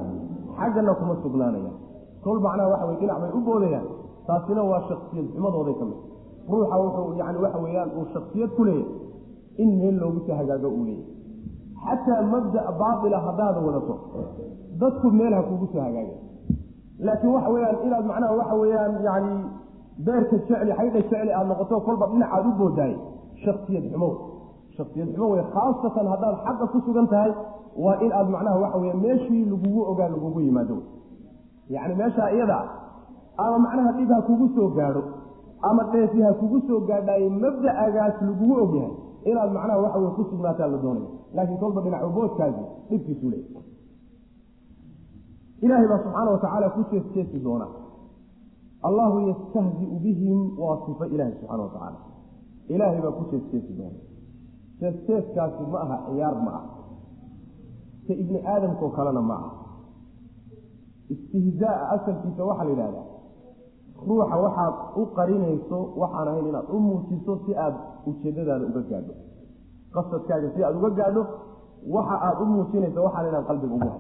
xaggana kuma sugnaanayaan. Kol macnaha waxa weye dhinac bay u boodayaan taasina waa shaksiyad xumadooday ka mid. Ruuxa wuxuu yani waxa weeyaan uu shaksiyad ku leeyahy in meel loogu soo hagaago uu leeyahy xataa mabda' baatila haddaad wadato dadku meel ha kugu soo hagaaga laakiin waxa weyaan inaad macnaha waxa weeyaan yani beerka jecli xaydha jecli aada noqoto kolba dhinacaad u boodaay shaksiyad xumo shaksiyad xumo wey khaasatan haddaad xaqa ku sugan tahay waa in aad macnaha waxa weya meeshii lagugu ogaa lagugu yimaado. Yacni meeshaa iyada ama macnaha dhib ha kugu soo gaadho ama dheefi ha kugu soo gaadhaaye mabda'agaas lagugu ogyahay inaad macnaha waxa wey ku sugnaataa la doonaya laakiin kolba dhinac boodkaasi dhibkiisu le ilaahay baa subxaana watacaala ku jeesjeesi doona allahu yastahziu bihim waa sifo ilaahay subxana watacaala ilaahay baa ku jeesjeesi doona jeesjeeskaasi ma aha ciyaar ma ah se ibni aadamkao kalena ma ah istihzaa asalkiisa waxaa la yidhahdaa ruuxa waxaad u qarinayso waxaan ahayn inaad u muujiso si aad ujeedadaada uga gaadho. Qasadkaaga si aad uga gaadho waxa aad u muujinayso waxaan inaan qalbiga ugu hay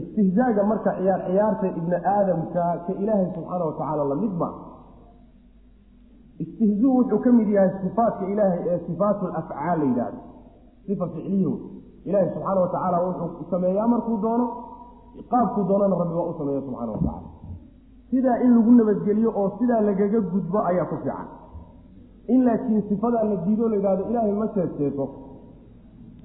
istihzaaga marka ciyaar ciyaarta ibni aadamka ka ilaahay subxaana watacaala la mid ma istihzuu wuxuu ka mid yahay sifaatka ilaahay ee sifaatu lafcaal la yidhahdo sifa ficliyo ilaahay subxaana watacaala wuxuu sameeyaa markuu doono qaabkuu doonana rabbi waa u sameeya subxaana watacaala sidaa in lagu nabadgeliyo oo sidaa lagaga gudbo ayaa ku fiican. In laakiin sifadaa la diido la yidhahdo ilaahay ma jeeseeso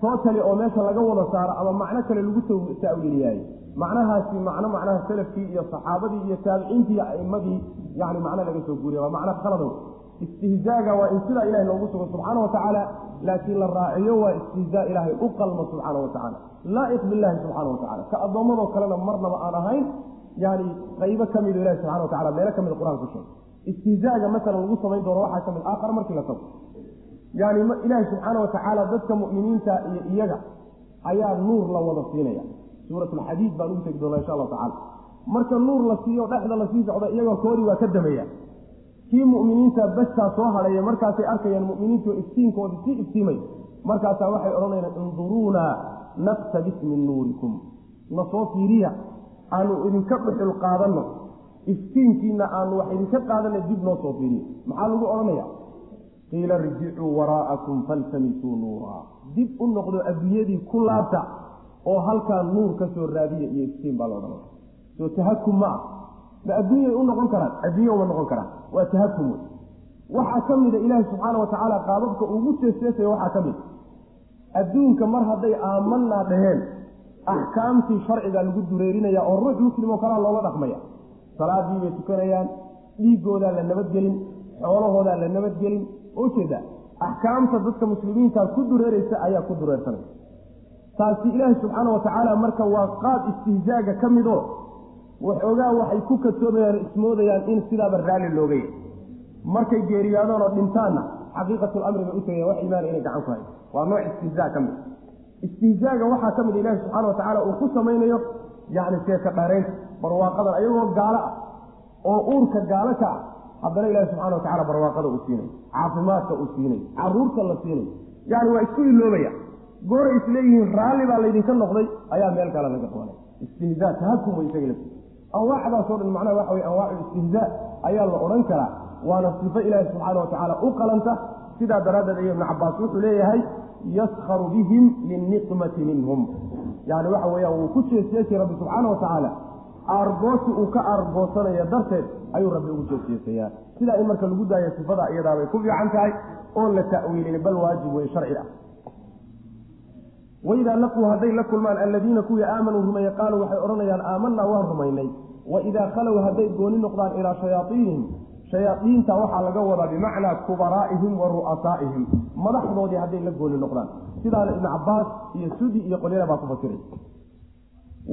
tootali oo meesha laga wada saaro ama macno kale lagu ta'wiiliyaayo macnahaasi macno macnaha salafkii iyo saxaabadii iyo taabiciintii a'imadii yani macno laga soo guuriya waa macno khaladow istihzaaga waa in sidaa ilahay loogu sugo subxaana watacaala laakiin la raaciyo waa istihzaa ilaahay u qalmo subxaana watacaala laa'iq billahi subxaana watacala ka addoommadoo kalena marnaba aan ahayn yani qaybo ka mido ilahi subxana watacala meelo ka mida qur'aan ku sheegay. Istihzaaga masalan lagu samayn doono waxaa ka mid aakhar markii la tago. Yani ilaahi subxaana watacaala dadka mu'miniinta iyo iyaga ayaa nuur la wada siinaya suurat alxadiid baan ugu tegi doonaa insha allahu tacala marka nuur la siiyo dhexda la sii socda iyagoo koori waa ka damaya kii mu'miniinta bastaa soo hadhaya markaasay arkayaan mu'miniintu iftiinkoodii sii iftiimay. Markaasaa waxay odhanayaan induruuna naqtabis min nuurikum. Na soo fiiriya aanu idinka dhuxul qaadanno. Iftiinkiina aanu wax idinka qaadanna dib noo soo fiiriya maxaa lagu odhanaya qiila irjicuu waraa'akum faltamisuu nuura dib u noqdo adduunyadii ku laabta oo halkaa nuur ka soo raadiya iyo iftiin baa la odhanaya soo tahakum ma ah. Ma adduunyay u noqon karaan? Adduunya uma noqon karaan. Waa tahakum wey waxaa ka mida ilaahi subxaana watacaala qaababka ugu jeeseesaya waxaa ka mid adduunka mar hadday aamanaa dhaheen axkaamtii sharciga lagu dureerinaya oo ruux muslim oo kalea looga dhaqmaya. Salaadii bay tukanayaan dhiigoodaa la nabadgelin xoolahoodaa la nabadgelin. Ujeeda axkaamta dadka muslimiinta ku dureeraysa ayaa ku dureersanaysa taasi ilaahi subxaana watacaala marka waa qaab istihzaaga ka midoo waxoogaa waxay ku katoomayaan ismoodayaan in sidaaba raalli looga markay geeriyaadaan oo dhintaanna xaqiiqatu lamri bay u tagayaan wax imaana inay gacan ku hayo waa nooc istihzaa ka mid. Istihzaaga waxaa ka mid ilaahi subxaana watacaala uu ku samaynayo yacni seeka dhareynta barwaaqadan ayagoo gaalo ah oo uurka gaalo ka ah. Haddana ilaahi subxana watacala barwaaqada uu siinayo caafimaadka uu siinayo carruurta la siinayo yani waa isku iloobaya gooray isleeyihiin raalli baa laydinka noqday ayaa meel kale laga qabanay istihzaa tahakum way isaga lafti anwaacdaasoo dhan macnaha waxa weye anwaacu istihzaa ayaa la odhan karaa. Waana sifo ilaahi subxaana watacaala u qalanta. Sidaa daraaddeed ayo ibnu cabaas wuxuu leeyahay yaskharu bihim linniqmati minhum. Yani waxa weeyaan wuu ku jeesjeesay rabbi subxaana watacaala aargoosi uu ka aargoosanaya darteed ayuu rabbi ugu jeesjeesayaa sidaa in marka lagu daayo sifada iyadaabay ku fiican tahay oon la ta'wiilin bal waajib wey sharci ah waidaa laquu hadday la kulmaan alladiina kuwii aamanuu rumeeye qaaluu waxay odhanayaan aamanaa waan rumaynay waidaa khalow hadday gooni noqdaan ilaa shayaaiinihim shayaaiinta waxaa laga wadaa bimacnaa kubaraa'ihim wa ru'asaa'ihim madaxdoodii hadday la gooni noqdaan sidaana ibnu cabaas iyo sudi iyo qolyada baa ku fasiray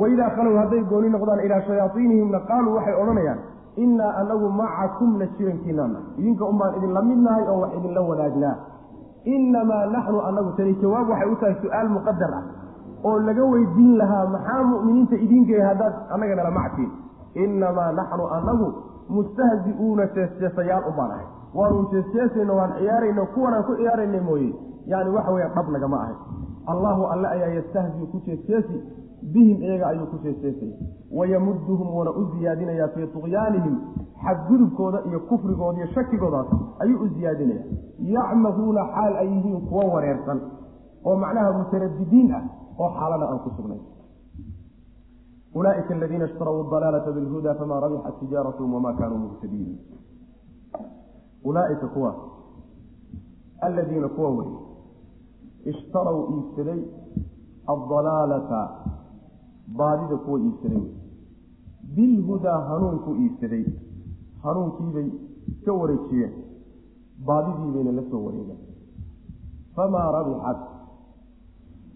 waidaa khalow hadday gooni noqdaan ilaa shayaaiinihimna qaaluu waxay odhanayaan innaa anagu macakumna jirankiinana idinka unbaan idinla midnahay oo wax idinla wadaagnaa innamaa naxnu annagu tani jawaab waxay u tahay su'aal muqadar ah oo laga weydiin lahaa maxaa mu'miniinta idin geeya haddaad annaga nala mactiin innamaa naxnu annagu mustahzi-uuna jeesjeesayaal u baan ahay waanu jeesjeesayno waan ciyaarayno kuwanaan ku ciyaarayna mooye yani waxa weya dhab nagama ahay allahu alle ayaa yastahzi ku jeesjeesi bihim iyaga ayuu ku jeesjeesaya wayamuduhum wuuna u ziyaadinayaa fii tuqyaanihim xadgudubkooda iyo kufrigooda iyo shakigoodaas ayuu u ziyaadinaya. Yacmahuuna xaal ay yihiin kuwo wareersan oo macnaha mutaradidiin ah oo xaalada aan ku sugnay. Ulaaika aladiina ishtarau dalaalata bilhuda famaa rabixat tijaaratuhum wamaa kaanuu muhtadiin. Ulaaika kuwa aladiina kuwa wey ishtarow iibsaday addalaalata baadida kuwa iibsaday. Bilhudaa hanuunku iibsaday. Hanuunkiibay ka wareejiyeen. Baadidiibayna la soo wareegeen famaa rabixat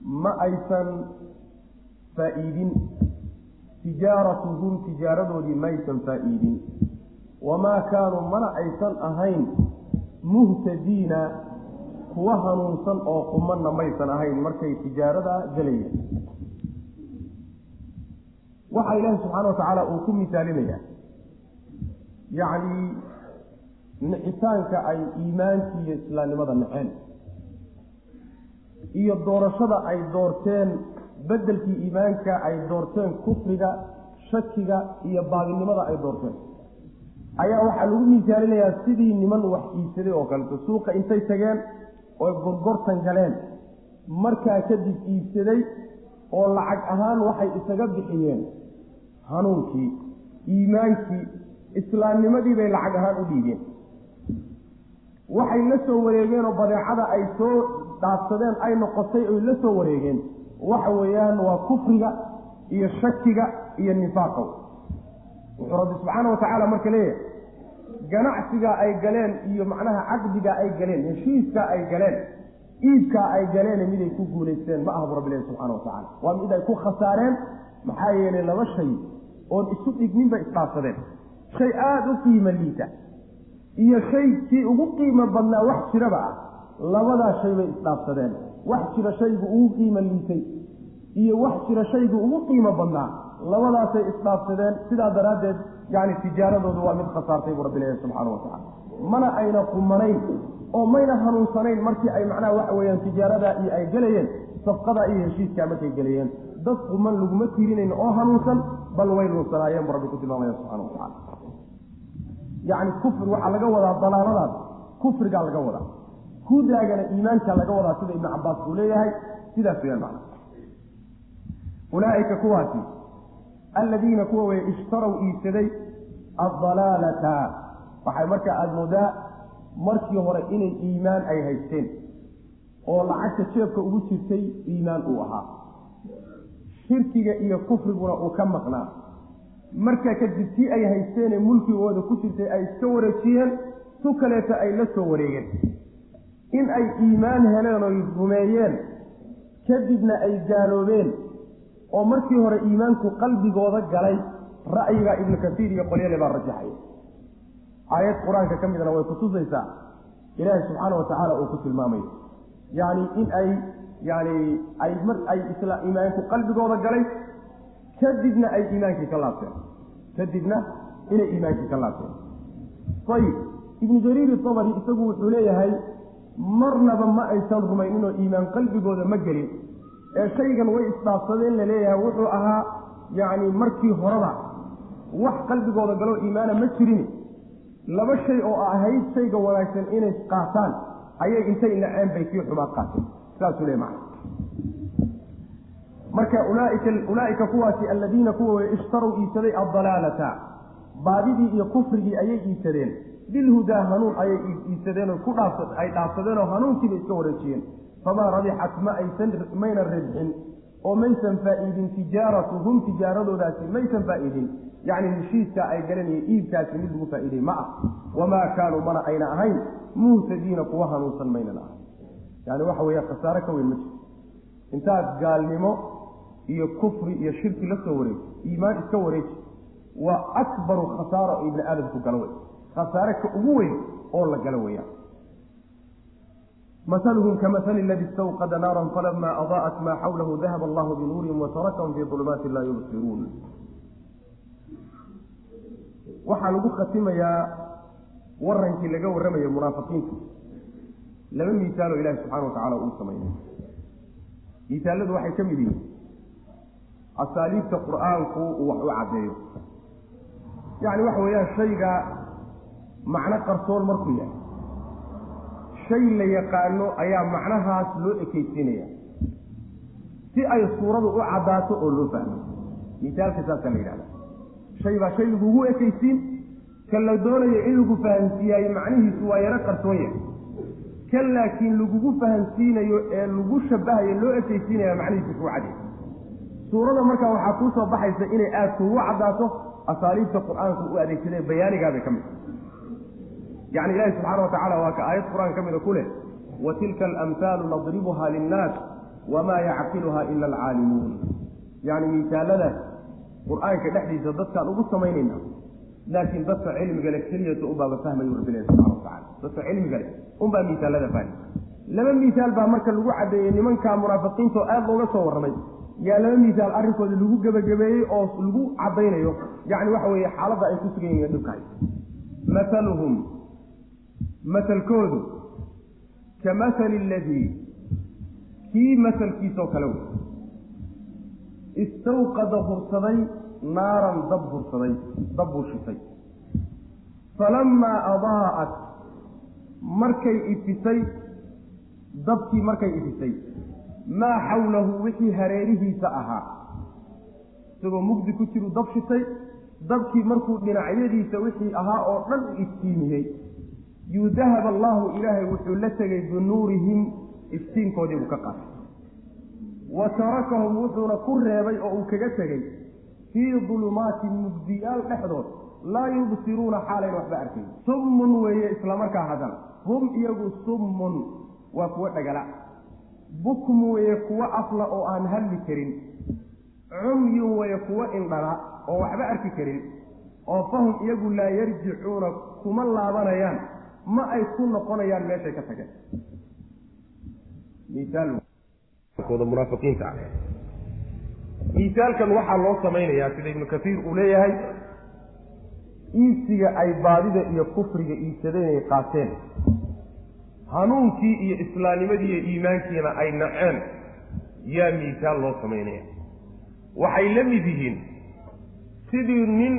ma aysan faa-iidin. Tijaaratuhum tijaaradoodii maysan faa-iidin. Wamaa kaanuu mana aysan ahayn muhtadiina kuwa hanuunsan oo qumanna maysan ahayn. Markay tijaarada gelayeen waxaa ilaahi subxaana watacaala uu ku misaalinayaa yacni nicitaanka ay iimaankii iyo islaamnimada naceen iyo doorashada ay doorteen beddelkii iimaanka ay doorteen kufriga shakiga iyo baadinimada ay doorteen. Ayaa waxaa lagu misaalinayaa sidii niman wax iibsaday oo kaleto suuqa intay tageen oo gorgortan galeen. Markaa kadib iibsaday oo lacag ahaan waxay isaga bixiyeen hanuunkii iimaankii islaamnimadii bay lacag ahaan u dhiibeen. Waxay la soo wareegeen oo badeecada ay soo dhaafsadeen ay noqotay oy la soo wareegeen. Waxa weeyaan waa kufriga iyo shakiga iyo nifaaqa wuxuu rabbi subxaana watacaala marka leeyahay ganacsigaa ay galeen iyo macnaha caqdigaa ay galeen heshiiskaa ay galeen iibkaa ay galeene miday ku guulaysteen ma aha bu rabbi ilahi subxana watacaala waa mid ay ku khasaareen maxaa yeelay laba shay oon isu dhignin bay isdhaafsadeen shay aada u qiimo liita. Iyo shay kii ugu qiimo badnaa wax jiraba ah. Labadaa shay bay isdhaafsadeen wax jira shaygu ugu qiimo liitay. Iyo wax jira shaygu ugu qiimo badnaa. Labadaasay isdhaafsadeen sidaa daraaddeed yani tijaaradoodu waa mid khasaartay buu rabbi leeyahay subxaana watacala mana ayna qumanayn oo mayna hanuunsanayn markii ay macnaha waxa weeyaan tijaaradaa iyo ay gelayeen safqadaa iyo heshiiskaa markay gelayeen dad quman laguma tiirinayn oo hanuunsan bal way nuunsanaayeen buu rabbi ku tilmaamaya subxana watacala yacni kufri waxaa laga wadaa dalaaladaas kufrigaa laga wadaa. Hudaagana iimaanka laga wadaa sida ibnu cabaas uu leeyahay sidaas weyaan macna. Ulaaika kuwaasi alladiina kuwa weye ishtarow iibsaday addalaalata. Waxay markaa aada moodaa markii hore inay iimaan ay haysteen oo lacagta jeebka ugu jirtay iimaan uu ahaa shirkiga iyo kufriguna uu ka maqnaa. Markaa kadib tii ay haysteene mulkigooda ku jirtay ay iska wareejiyeen tu kaleeta ay la soo wareegeen. In ay iimaan heleen oy rumeeyeen kadibna ay gaaloobeen oo markii hore iimaanku qalbigooda galay ra'yiga ibnu kasiir iyo qolyale baa rajaxaya aayad qur'aanka ka midna way kutusaysaa ilaahi subxaana wa tacaala uu ku tilmaamayo yacni in ay yani ay mar ay iimaanku qalbigooda galay kadibna ay iimaankii ka laabteen. Kadibna inay iimaankii ka laabteen. Ayib ibnu jariir itabari isagu wuxuu leeyahay marnaba ma aysan rumayninoo iimaan qalbigooda ma gelin. Ee shaygan way isdhaafsadeen la leeyahay wuxuu ahaa yacni markii horeba wax qalbigooda galoo iimaana ma jirin. Laba shay oo ahayd shayga wanaagsan inay qaataan ayay intay naceen bay kii xumaad qaateen saasuu leey macna marka ulaaika kuwaasi alladiina kuwa way ishtarow iibsaday addalaalata baadidii iyo kufrigii ayay iibsadeen. Bilhudaa hanuun ayay iibsadeen ay dhaafsadeen oo hanuunkiiba iska wareejiyeen. Famaa rabixat ma aysan mayna ribxin oo maysan faa-iidin tijaaratuhum tijaaradoodaasi maysan faa-iidin. Yacni heshiiskaa ay galeen iyo iibkaasi mid lagu faa-iiday ma ah. Wamaa kaanuu mana ayna ahayn. Muhtadiina kuwa hanuunsan maynan ahayn yani waxa weeya khasaare ka weyn ma jirto. Intaad gaalnimo iyo kufri iyo shirki la soo wareeji iimaan iska wareeji waa akbaru khasaara oo ibni aadamku galo wey khasaare ka ugu weyn oo la galo weeyaan. Mahaluhum kamahali aladi istawqada naaran falama adaa'at maa xawlahu dahaba allahu binuurihim watarakahum fii dulumaati laa yubsiruun. Waxaa lagu khatimayaa warankii laga warramayo munaafiqiinta laba miisaaloo ilaahi subxana wa tacala uu samaynay miisaaladu waxay ka mid yihiin asaaliibta qur'aanku uu wax u caddeeyo. Yacni waxa weeyaan shayga macno qarsoon markuu yahay. Shay la yaqaano ayaa macnahaas loo ekeysiinaya si ay suuradu u caddaato oo loo fahmo. Misaalka saasaa la yidhahda shay baa shay lagugu ekeysiin ka la doonayo in lagu fahamsiiyaayo macnihiisu waa yaro qarsoon yahay kan laakiin lagugu fahamsiinayo ee lagu shabahayo loo ekeysiinaya macnihiisu kuu cadday suurada markaa waxaa kuu soo baxaysa inay aada kugu caddaato asaaliibta qur'aanku u adeegsadee bayaanigaabay ka mid yacni ilaahi subxaana wa tacala waa ka aayad qur'aan ka mida ku leh wa tilka alamhaalu nadribuha linnaas wamaa yacqiluha ila alcaalimuun yacni miisaaladaas qur'aanka dhexdiisa dadkaan ugu samaynayna laakiin dadka cilmiga le keliyata unbaaba fahmayu rabbilahi subxana wa tacala dadka cilmiga leh unbaa miisaalada fahmi laba miisaal baa marka lagu caddeeyey nimankaa munaafiqiinta oo aada looga soo warramay. Yaa laba miisaal arrinkooda lagu gebagabeeyey oo lagu caddaynayo. Yacni waxa weeye xaaladda ay ku sugan yihiin dhibkahay mahaluhum masalkoodu ka mahali aladii kii masalkiisoo kale wey istawqada hursaday naaran dab hursaday dab buu shitay. Falamaa adaa'at markay ifisay dabkii markay ifisay maa xawlahu wixii hareerihiisa ahaa. Isagoo mugdi ku jiru dab shitay dabkii markuu dhinacyadiisa wixii ahaa oo dhan iftiimiyey. Yudahab allaahu ilaahay wuxuu la tegay binuurihim iftiinkoodii buu ka qaatay wa tarakahum wuxuuna ku reebay oo uu kaga tegey fii dulumaatin mugdiyaal dhexdood laa yubsiruuna xaalayn waxba arkayn summun weeye islamarkaa haddana hum iyagu summun waa kuwo dhagala. Bukm weeye kuwo afla oo aan hadli karin. Cumyun weeye kuwo indhala oo waxba arki karin. Oo fahum iyagu laa yarjicuuna kuma laabanayaan. Ma ay ku noqonayaan meeshay ka tageen miisaalkan waxaa loo samaynayaa sida ibnu kasiir uu leeyahay iibsiga ay baadida iyo kufriga iibsadeen ay qaateen. Hanuunkii iyo islaamnimadii iyo iimaankiina ay naceen yaa miisaal loo samaynaya waxay la mid yihiin sidii nin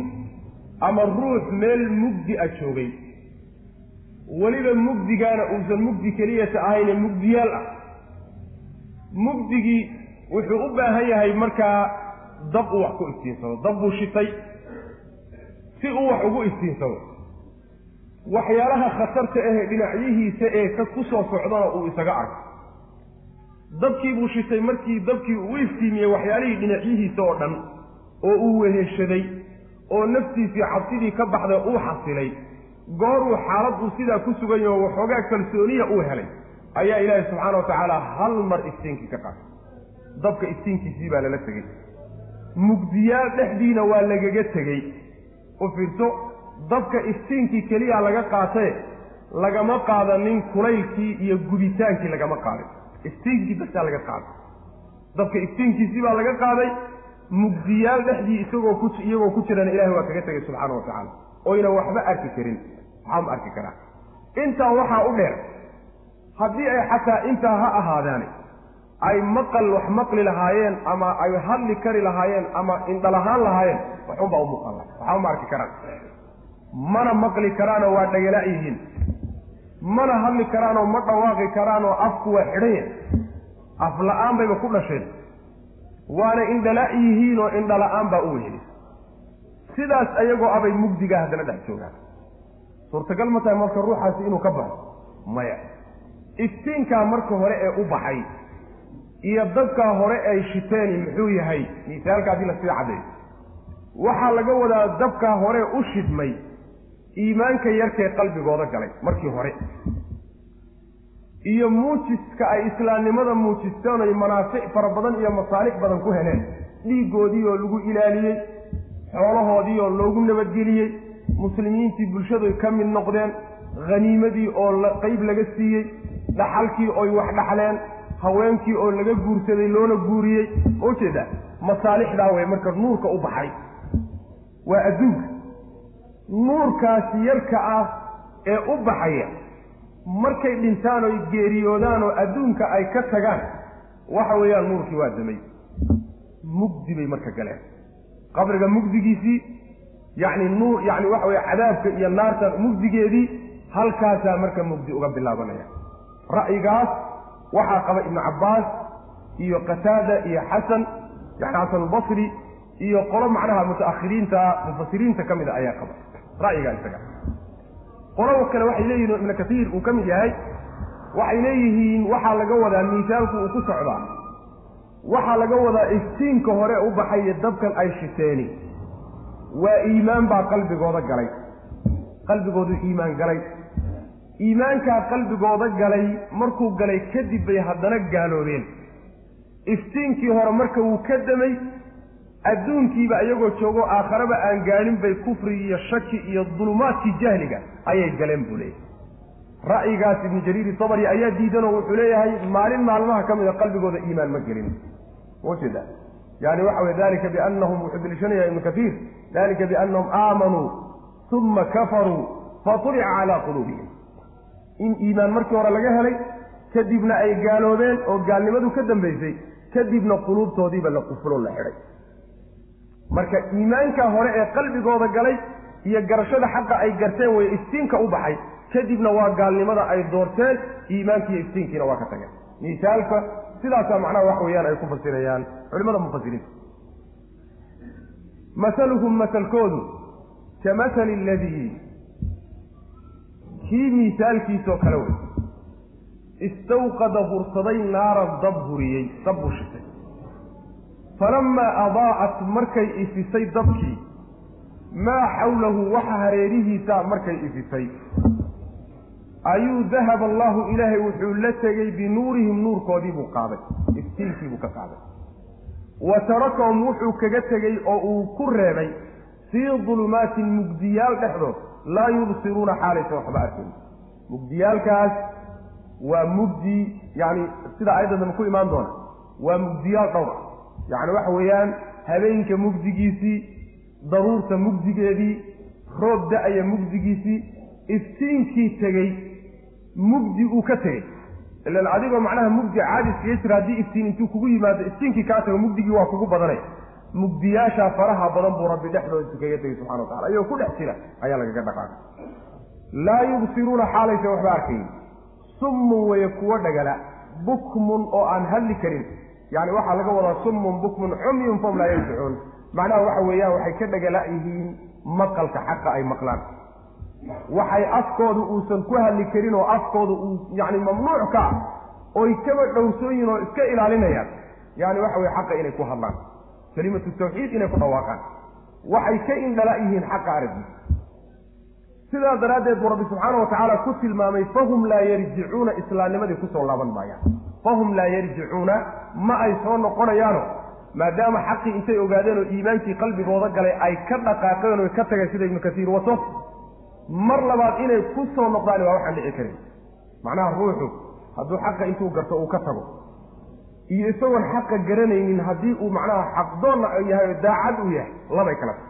ama ruux meel mugdi a joogay weliba mugdigaana uusan mugdi keliyata ahayne mugdiyaal ah. Mugdigii wuxuu u baahan yahay markaa dab uu wax ku iftiinsado dab buu shitay si uu wax ugu iftiinsado waxyaalaha khatarta ahee dhinacyihiisa ee ka ku soo socdana uu isaga arko. Dabkii buu shitay markii dabkii uu iftiimiyey waxyaalihii dhinacyihiisa oo dhan oo uu weheshaday oo naftiisii cabsidii ka baxday uu xasilay. Gooruu xaaladuu sidaa ku sugan yaho waxoogaa kalsooniya uu helay ayaa ilaahi subxaana wa tacaala hal mar iftiinkii ka qaatay dabka iftiinkiisii baa lala tegey. Mugdiyaal dhexdiina waa lagaga tegey. U fiirso dabka iftiinkii keliya laga qaatee lagama qaadanin kulaylkii iyo gubitaankii lagama qaaday. Iftiinkii basaa laga qaaday. Dabka iftiinkiisii baa laga qaaday mugdiyaal dhexdii isagoo ku iyagoo ku jirana ilahi waa kaga tegay subxaana wa tacaala. Oyna waxba arki karin. Waxaa ma arki karaa. Intaa waxaa u dheer haddii ay xataa intaa ha ahaadaane ay maqal wax maqli lahaayeen ama ay hadli kari lahaayeen ama indhalahaan lahaayeen waxunbaa u muuqan laha waxba ma arki karaan. Mana maqli karaanoo waa dhagala yihiin. Mana hadli karaanoo ma dhawaaqi karaanoo afku waa xidhan yahay. Af la'aan bayba ku dhasheen. Waana indhala yihiin oo indhala-aan baa u weheli sidaas ayagoo abay mugdiga haddana dhex joogaan. Suurtagal ma tahay marka ruuxaasi inuu ka baxo? Maya. Iftiinkaa marka hore ee u baxay iyo dabkaa hore ay shiteeni muxuu yahay misaalkaasi la sida caddeeyo waxaa laga wadaa dabkaa hore u shidmay iimaanka yarkee qalbigooda galay markii hore. Iyo muujiska ay islaamnimada muujisteen oy manaafic fara badan iyo masaalix badan ku heleen. Dhiiggoodii oo lagu ilaaliyey xoolahoodii oo loogu nabadgeliyey muslimiintii bulshadu ka mid noqdeen haniimadii oo qayb laga siiyey dhaxalkii oy wax dhaxleen haweenkii oo laga guursaday loona guuriyey ma u jeedaa masaalixdaa wey marka nuurka u baxay. Waa adduunka. Nuurkaasi yarka ah ee u baxaya markay dhintaan oy geeriyoodaan oo adduunka ay ka tagaan waxa weeyaan nuurkii waa damay. Mugdi bay marka galeen. Qabriga mugdigiisii yacni nuur yacni waxa weye cadaabka iyo naarta mugdigeedii halkaasaa marka mugdi uga bilaabanaya. Ra'yigaas waxaa qaba ibnu cabbaas iyo qataada iyo xasan yani xasan albasri iyo qolo macnaha mutaakhiriinta mufasiriinta ka mida ayaa qaba. Ra'yigaa isaga. Qolada kale waxay leeyihiin ibnu katiir uu ka mid yahay waxay leeyihiin waxaa laga wadaa miisaalku uu ku socdaa waxaa laga wadaa iftiinka hore u baxayo dabkan ay shiteeni waa iimaan baa qalbigooda galay. Qalbigoodu iimaan galay iimaankaa qalbigooda galay markuu galay kadib bay haddana gaaloobeen. Iftiinkii hore marka wuu ka damay adduunkiiba iyagoo joogo aakharaba aan gaadhin bay kufri iyo shaki iyo dulumaadkii jahliga ayay galeen buu leeyahay. Ra'yigaas ibnu jariiri tabari ayaa diidanoo wuxuu leeyahay maalin maalmaha ka mida qalbigooda iimaan ma gelin. Ujeeda yani waxa weye dalika biannahum wuxuu deliishanaya ibnu katiir dalika biannahum aamanuu uma kafaruu fatulica calaa quluubihim in iimaan markii hore laga helay kadibna ay gaaloobeen oo gaalnimadu ka dambaysay kadibna quluubtoodiiba la quflo la xidhay. Marka iimaanka hore ee qalbigooda galay iyo garashada xaqa ay garteen way iftiinka u baxay kadibna waa gaalnimada ay doorteen iimaanki iyo iftiinkiina waa ka tageen. Misaalka sidaasaa macnaha wax weeyaan ay ku fasirayaan. Culimada mufasiriinta masaluhum masalkoodu ka masali aladii kii miisaalkiisoo kale wey. Istawqada hursaday naaran dab huriyey dab buu shitay. Falamaa adaacat markay ifisay dabkii maa xawlahu waxa hareerihiisa markay ifisay. Ayuu dahaba allahu ilaahay wuxuu la tegey binuurihim nuurkoodii buu qaaday iftiinkii buu ka qaaday. Wa tarakahum wuxuu kaga tegey oo uu ku reebay fii dulumaatin mugdiyaal dhexdood laa yubsiruuna xaalaysa waxba arkayn mugdiyaalkaas waa mugdi yani sida aayadda ku imaan doona waa mugdiyaal dhowr yacni waxa weeyaan habeenka mugdigiisii daruurta mugdigeedii roob da'aya mugdigiisii iftiinkii tegey mugdi uu ka tegey. Ilan adigoo macnaha mugdi caadi iskaga jira haddii iftiin intuu kugu yimaado iftiinkii kaa tago mugdigii waa kugu badanay mugdiyaashaa faraha badan buu rabbi dhexdooda kaga tegey subxana wa tacala iyagoo ku dhex jira ayaa lagaga dhaqaaqay. Laa yubsiruuna xaalaysa waxba arkayn summun weye kuwo dhagala bukmun oo aan hadli karin. Yani waxaa laga wadaa summun bukmun cumyun fahum laa yarjicuun macnaha waxa weeyaan waxay ka dhagala yihiin maqalka xaqa ay maqlaan. Waxay afkooda uusan ku hadli karin oo afkooda uu yani mamnuuc ka ah oy kaba dhowsooyin oo iska ilaalinayaan. Yani waxa weye xaqa inay ku hadlaan kalimatu tawxiid inay ku dhawaaqaan waxay ka indhala yihiin xaqa araggiisa sidaa daraaddeed buu rabbi subxaana wa tacaala ku tilmaamay fahum laa yarjicuuna islaamnimadii ku soo laaban maayaan fahum laa yarjicuuna ma ay soo noqonayaano maadaama xaqii intay ogaadeen oo iimaankii qalbigooda galay ay ka dhaqaaqeen oo ka tageen sida ibnu kasiir wato mar labaad inay ku soo noqdaan waa waxaan dhici karin macnaha ruuxu hadduu xaqa intuu garto uu ka tago iyo isagoon xaqa garanaynin haddii uu macnaha xaqdoonna yahay oo daacad uu yahay labay kala tahay.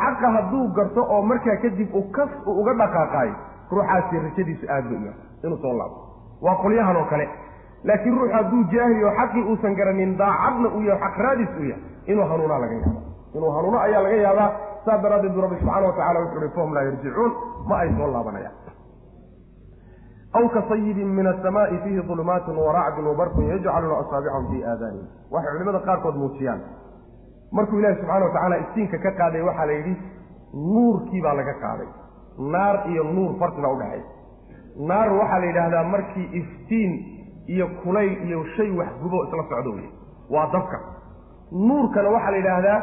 Xaqa hadduu garto oo markaa kadib uu kas uu uga dhaqaaqaayo ruuxaasi rajadiisu aad bay u yahay inuu soo laabo. Waa qolyahan oo kale. Laakiin ruuxu hadduu jaahil oo xaqii uusan garanin daacadna uu yahay xaq raadis uu yahay inuu hanuunaa laga yaaba inuu hanuuno ayaa laga yaabaa saas daraaddeed buu rabbi subxaana wa tacala wuxu uhi fahum laa yarjicuun. Ma ay soo laabanayaan aw ka sayibin min asamaai fiihi dulumaatun waracdun wabarkun yajcaluuna asaabicahum fii aadaanihim waxay culimada qaarkood muujiyaan. Markuu ilaahi subxana wa tacaala iftiinka ka qaaday waxaa la yidhi nuurkii baa laga qaaday. Naar iyo nuur farqi baa udhexeeya naar waxaa la yidhaahdaa markii iftiin iyo kulayl iyo shay wax gubo isla socdo wey waa dabka. Nuurkana waxaa la yidhaahdaa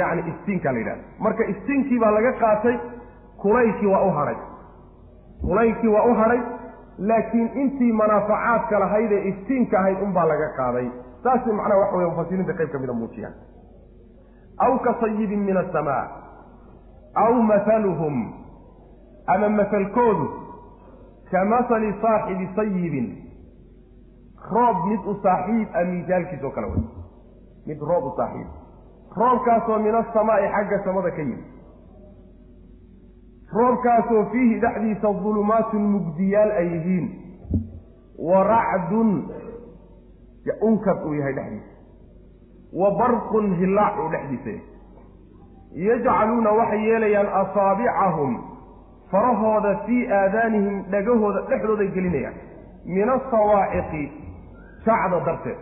yacni iftiinkaa la yidhahda marka iftiinkii baa laga qaatay kulaylkii waa u hadhay kulaylkii waa u hadhay laakiin intii manaafacaadka lahayd ee iftiinka ahayd unbaa laga qaaday. Saasay macnaha waxa wey mufasiriinta qayb ka mida muujiyaan. Aw ka sayibin min asamaa aw mahaluhum ama mahalkoodu ka masali saaxibi sayibin roob mid u saaxiib a miisaalkiis oo kale wey mid roob u saaxiib. Roobkaasoo min asamaa'i xagga samada ka yimid roobkaasoo fiihi dhexdiisa dulumaatun mugdiyaal ay yihiin. Wa racdun unkad uu yahay dhexdiisa. Wa barqun hillaac uu dhexdiisa yahay. Yajcaluuna waxay yeelayaan asaabicahum farahooda fii aadaanihim dhagahooda dhexdooday gelinayaan. Min asawaaciqi jacda darteed.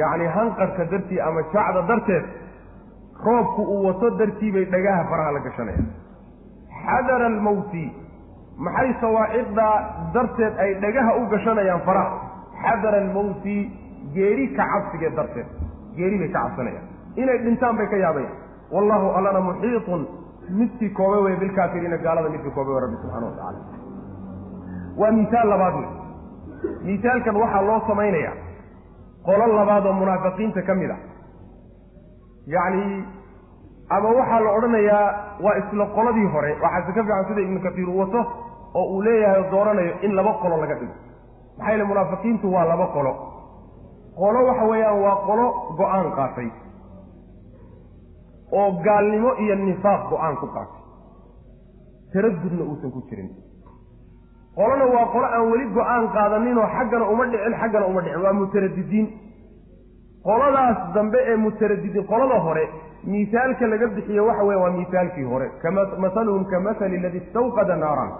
Yacni hanqarka dartii ama jacda darteed roobku uu wato dartii bay dhagaha faraha la gashanayaan xadara almowti maxay sawaaciqdaa darteed ay dhagaha u gashanayaan faraha? Xadara almowti geeri ka cabsigeed darteed. Geeri bay ka cabsanayaan. Inay dhintaan bay ka yaabayaan. Wallahu allana muxiiطun midkii koobe wey bilkaafiriina gaalada midkii koobe wey rabbi subxana wa tacala waa misaal labaad wey misaalkan waxaa loo samaynayaa. Qolo labaad oo munaafiqiinta ka mid a yacni ama waxaa la odhanayaa waa isla qoladii hore waxaase ka fiican sida ibnu katiir uu wato oo uu leeyahay oo dooranayo in laba qolo laga dhigo. Maxaa yeele munaafiqiintu waa laba qolo. Qolo waxa weeyaan waa qolo go'aan qaatay oo gaalnimo iyo nifaaq go'aan ku qaatay. Taradudna uusan ku jirin. Qolona waa qolo aan weli go'aan qaadaninoo xaggana uma dhicin xaggana uma dhicin. Waa mutaradidiin qoladaas dambe ee mutaradidiin qolada hore misaalka laga bixiyo waxa weya waa misaalkii hore. Kamahaluhum ka mahali aladi istawqada naaran.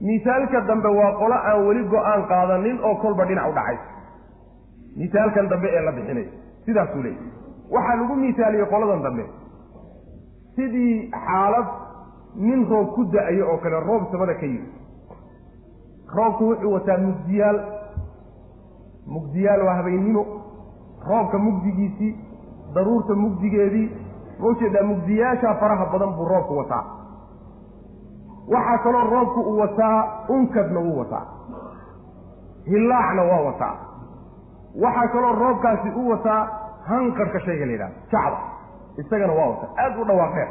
Misaalka dambe waa qolo aan weli go'aan qaadanin oo kolba dhinac u dhacay. Misaalkan dambe ee la bixinayo sidaasuu leeyay waxaa lagu misaaliyey qoladan dambe. Sidii xaalad nin roob ku da'ayo oo kale roob samada ka yimi roobku wuxuu wataa mugdiyaal. Mugdiyaal waa habeennimo roobka mugdigiisii daruurta mugdigeedii ma u jeedaa mugdiyaashaa faraha badan buu roobku wataa. Waxaa kaloo roobku uu wataa unkadna wuu wataa. Hillaacna waa wataa. Waxaa kaloo roobkaasi u wataa hanqarka shayga la yidhahda jacda isagana waa wataa. Aada u dhawaaqeen.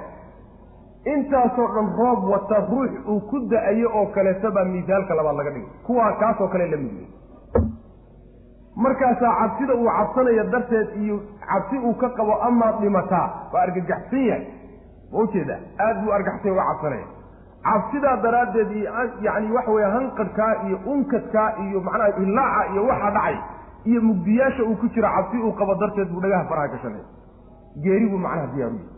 Intaasoo dhan roob wata ruux uu ku da'ayo oo kaleeto baa misaalka labaad laga dhigay. Kuwaa kaasoo kale la midiyey markaasaa cabsida uu cabsanayo darteed iyo cabsi uu ka qabo amaad dhimataa waa argagaxsan yahay. Ma u jeedaa aada buu argaxsanya uga cabsanaya. Cabsidaa daraaddeed iyo yacni waxa weeye hanqadhkaa iyo unkadkaa iyo macnaha ilaaca iyo waxa dhacay iyo mugdiyaasha uu ku jiro cabsi uu qabo darteed buu dhagaha faraha gashanaya. Geeri buu macnaha diyaaru yahay.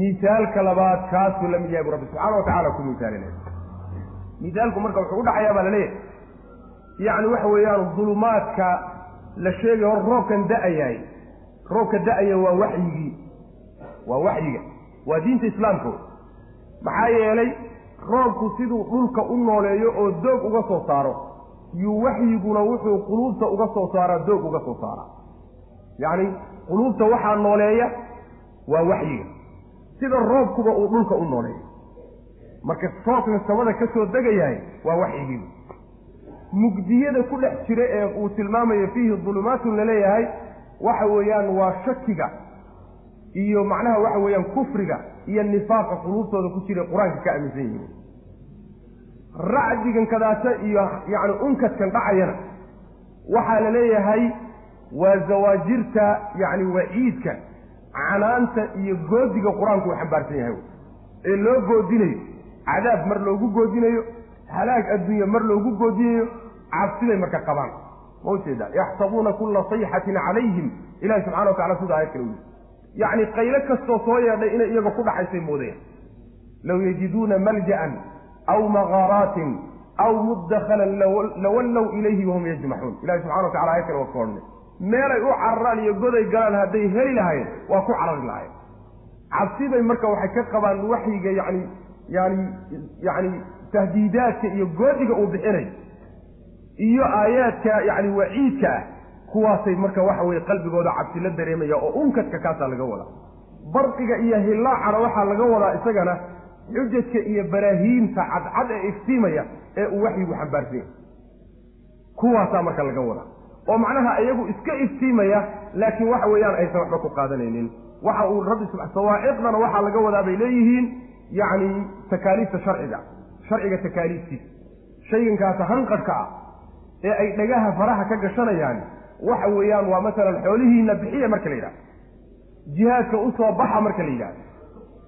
Misaalka labaad kaasuu la mid yahay bu rabbi subxaana wa tacala ku misaalinaya misaalku marka wuxuu udhaxayaa baa la leeyahay yacni waxa weeyaan dulumaadka la sheegay hor roobkan da'ayahay roobka da'aya waa waxyigii. Waa waxyiga. Waa diinta islaamka. Maxaa yeelay roobku siduu dhulka u nooleeyo oo doog uga soo saaro yuu waxyiguna wuxuu quluubta uga soo saaraa doog uga soo saaraa yacni quluubta waxaa nooleeya waa waxyiga. Sida roobkuba uu dhulka u nooleeyo. Marka roobkan samada ka soo degayahay waa waxyigii mugdiyada ku dhex jira ee uu tilmaamayo fiihi dulumaatun la leeyahay waxa weeyaan waa shakiga iyo macnaha waxa weeyaan kufriga iyo nifaaqa quluubtooda ku jira qur'aanka ka aaminsan yihiin. Racdigan kadaata iyo yacni unkadkan dhacayana waxaa la leeyahay waa zawaajirta yacni waciidka canaanta iyo goodiga qur'aanku uu xambaarsan yahay. Ee loo goodinayo cadaab mar loogu goodinayo halaag adduunya mar loogu goodinayo cabsiday marka qabaan. Ma u jeedaa yaxsabuuna kulla sayxatin calayhim. Ilahi subxana wa tacala sida aayad kale u yii yacni qaylo kastoo soo yeedhay inay iyaga ku dhaxaysay moodayaan. Low yajiduuna malja'an aw makaaraatin aw mudakhalan lawallow ilayhi wahum yajmaxuun ilahi subxana wa tacala aayad kale waa ka odhanay meelay u cararaan iyo goday galaan hadday heli lahayen waa ku carari lahayen cabsiday marka waxay ka qabaan waxyiga yani yani yani tahdiidaadka iyo goodiga uu bixinay iyo aayaadka yani waciidka ah kuwaasay marka waxa weye qalbigooda cabsi la dareemaya oo unkadka kaasaa laga wadaa. Barqiga iyo hillaacana waxaa laga wadaa isagana xujajka iyo baraahiinta cadcad ee iftiimaya ee uu waxyigu xambaarsanya kuwaasaa marka laga wadaa. Oo macnaha iyagu iska iftiimaya laakiin waxa weeyaan aysan waxba ku qaadanaynin. Waxa uu rabbi sawaaciqdana waxaa laga wadaa bay leeyihiin yacni takaaliifta sharciga sharciga takaaliiftiisa. Shaygankaasa hanqadhka ah ee ay dhagaha faraha ka gashanayaan. Waxa weeyaan waa masalan xoolihiina bixiya marka la yidhahdo jihaadka u soo baxa marka la yidhahdo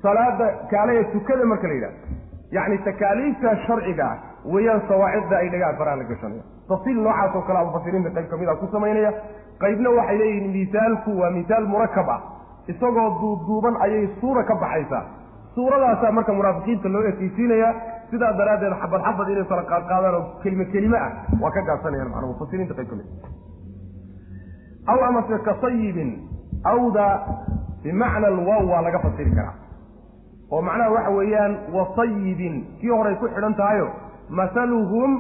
salaada kaalaya tukada marka la yidhahdo yacni takaaliifta sharciga ah weeyaan sawaacidda ay dhagaha faraha la gashanayaan. Tafsiil noocaas oo kale a mufasiriinta qayb ka mid a ku samaynaya. Qaybna waxay leeyihiin misaalku waa misaal murakab ah. Isagoo duuduuban ayay suura ka baxaysaa. Suuradaasaa marka munaafiqiinta loo ekeysiinayaa sidaa daraaddeed xabad xabad inay kala qaadqaadaan oo kelime kelime ah waa ka gaabsanayaan macnaa mufasiriinta qayb ka mid aw amase ka sayibin awda bimacna alwaw waa laga fasiri karaa. Oo macnaha waxa weeyaan wasayibin kii horay ku xidhan tahayo mahaluhum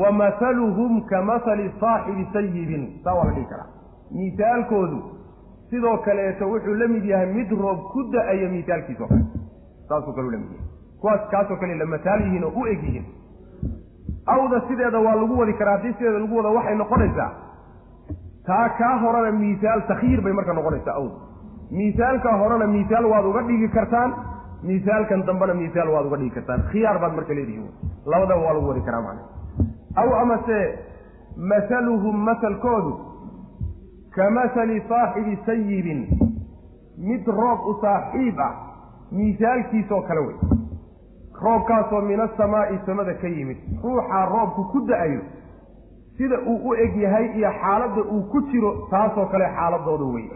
wa mahaluhum ka mahali saaxibi sayibin saa waa la dhihi karaa. Miisaalkoodu sidoo kaleeto wuxuu la mid yahay mid roob ku da'ayo miisaalkiisao kale. Saasoo kale u la mid yahay kuwaas kaasoo kale la mataal yihiin oo u eg yihiin awda sideeda waa lagu wadi karaa haddii sideeda lagu wado waxay noqonaysaa taa kaa horena miisaal takhyiir bay marka noqonaysaa awda. Miisaalka horena miisaal waad uga dhigi kartaan miisaalkan dambena miisaal waad uga dhigi kartaan. Khiyaar baad marka leedihiin labadaba waa lagu wadi karaa macna aw amase masaluhum masalkoodu ka masali saaxibi sayibin mid roob u saaxiib ah miisaalkiisoo kale wey roobkaasoo min asamaa'i samada ka yimid. Ruuxaa roobku ku da'ayo. Sida uu u eg yahay iyo xaaladda uu ku jiro taasoo kale xaaladooda wey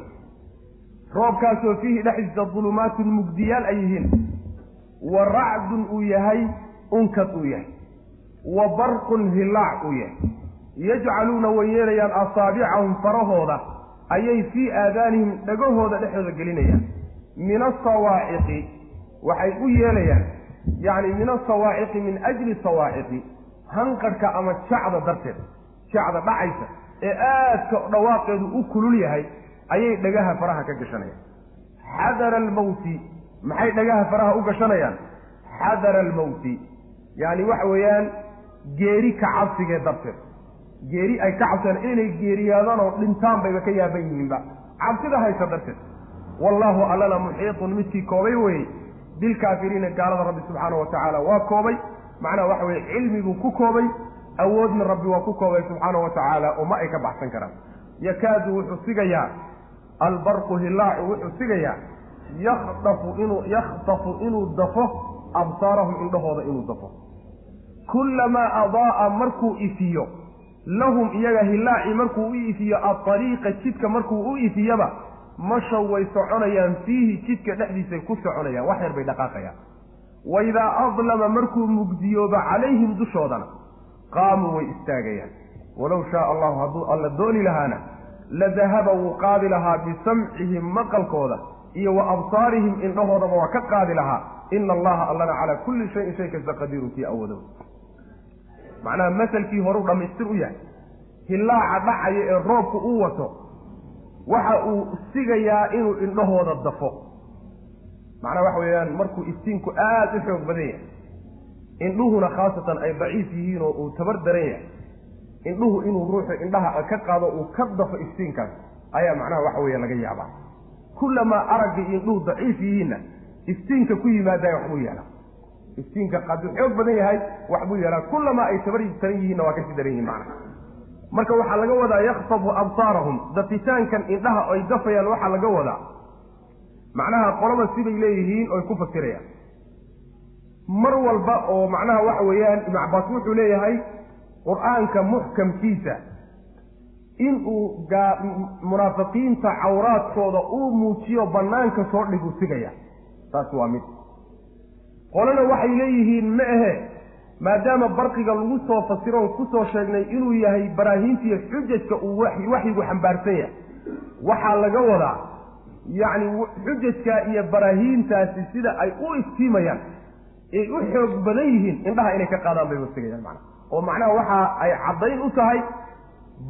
roobkaasoo fiihi dhexdiisa dulumaatun mugdiyaal ay yihiin. Wa racdun uu yahay unkad uu yahay. Wa barqun hillaac uu yahay. Yajcaluuna way yeelayaan asaabicahum farahooda. Ayay fii aadaanihim dhagahooda dhexdooda gelinayaan. Min asawaaciqi waxay u yeelayaan yacni min asawaaciqi min ajli sawaaciqi hanqarhka ama jacda darteed jacda dhacaysa ee aadka dhawaaqeedu u kulul yahay ayay dhagaha faraha ka gashanayaan. Xadara almawti maxay dhagaha faraha u gashanayaan? Xadara almawti yacni waxa weeyaan geeri ka cabsigee darteed. Geeri ay ka cabsadaan inay geeriyaadaan oo dhintaan bayba ka yaaban yihiinba. Cabsida haysa darteed. Wallaahu allana muxiitun midkii koobay weye bilkaafiriina gaalada rabbi subxaana wa tacaala waa koobay. Macnaha waxa weye cilmiguu ku koobay awoodna rabbi waa ku koobay subxaana wa tacaala oo ma ay ka baxsan karaan. Yakaadu wuxuu sigayaa albarqu hillaacu wuxuu sigayaa yakhdafu inuu yakhtafu inuu dafo absaarahum indhahooda inuu dafo. Kullamaa adaa'a markuu ifiyo lahum iyaga hillaaci markuu u ifiyo adariiqa jidka markuu u ifiyaba mashaw way soconayaan fiihi jidka dhexdiisay ku soconayaan. Wax yar bay dhaqaaqayaan. Waidaa adlama markuu mugdiyooba calayhim dushoodana qaamuu way istaagayaan. Walow shaaa allahu hadduu alla dooni lahaana la dahaba wuu qaadi lahaa bisamcihim maqalkooda iyo wa absaarihim indhahoodaba waa ka qaadi lahaa. Ina allaha allana calaa kulli shayin shay kasta qadiirun kii awoodo macnaha masalkii horeu dhammaystir u yahay. Hillaaca dhacaya ee roobku u wato waxa uu sigayaa inuu indhahooda dafo. Macnaha waxa weeyaan markuu iftiinku aada u xoog badan yahay indhuhuna khaasatan ay daciif yihiin oo uu tabar daran yahay. Indhuhu inuu ruuxu indhaha ka qaado uu ka dafo iftiinkaas ayaa macnaha waxa weeye laga yaabaa. Kullamaa aragga indhuhu daciif yihiinna iftiinka ku yimaadaya waxbuu yeelaa. Iftiinka hadduu xoog badan yahay waxbuu yeelaa. Kullamaa ay tabar taran yihiinna waa ka sii daran yihiin macnaha marka waxaa laga wadaa yakhtabu absaarahum. Dafitaankan indhaha ay dafayaan waxaa laga wadaa. Macnaha qolaba sibay leeyihiin oy ku fasirayaan. Mar walba oo macnaha waxa weeyaan ibnu cabbaas wuxuu leeyahay qur'aanka muxkamkiisa. Inuu munaafiqiinta cawraadkooda uu muujiyo bannaanka soo dhiguu sigaya taasi waa mid. Qolana waxay leeyihiin ma ahe maadaama barqiga lagu soo fasiro ku soo sheegnay inuu yahay baraahiintiiyo xujajka uu waxyigu xambaarsan yahay. Waxaa laga wadaa yacni xujajka iyo baraahiintaasi sida ay u iftiimayaan ay u xoog badan yihiin indhaha inay ka qaadaan bay wasigayaan macnaha. Oo macnaha waxa ay caddayn u tahay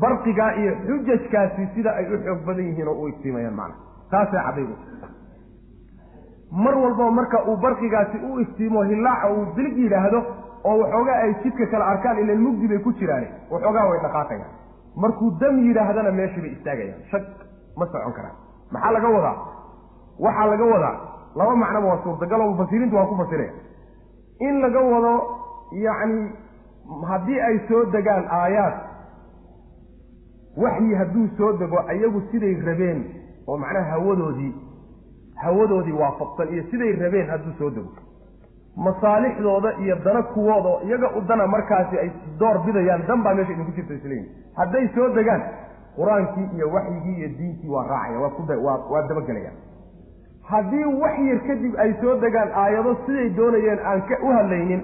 barqigaa iyo xujajkaasi sida ay u xoog badan yihiin oo u iftiimayaan macnaha. Taasay caddayn u mar walbaba marka uu barqigaasi u iftiimo hillaaca uu bilig yidhaahdo oo waxoogaa ay jidka kale arkaan ilan mugdi bay ku jiraane waxoogaa way dhaqaaqayaan. Markuu dam yidhaahdana meeshii bay istaagayaan. Shag ma socon karaan. Maxaa laga wadaa? Waxaa laga wadaa laba macnoba waa suurtagal oo mufasiriintu waa ku fasiraya in laga wado yacni haddii ay soo degaan aayaad waxyi hadduu soo dego ayagu siday rabeen oo macnaha hawadoodii hawadoodii waafaqsan iyo siday rabeen hadduu soo dego masaalixdooda iyo dana kuwooda iyaga u dana markaasi ay door bidayaan dan baa meesha idinku jirta isleeyihin hadday soo degaan qur'aankii iyo waxyigii iyo diintii waa raacaya waa ku waa dabagelayaan. Haddii wax yar kadib ay soo degaan aayado siday doonayeen aan ka u hadlaynin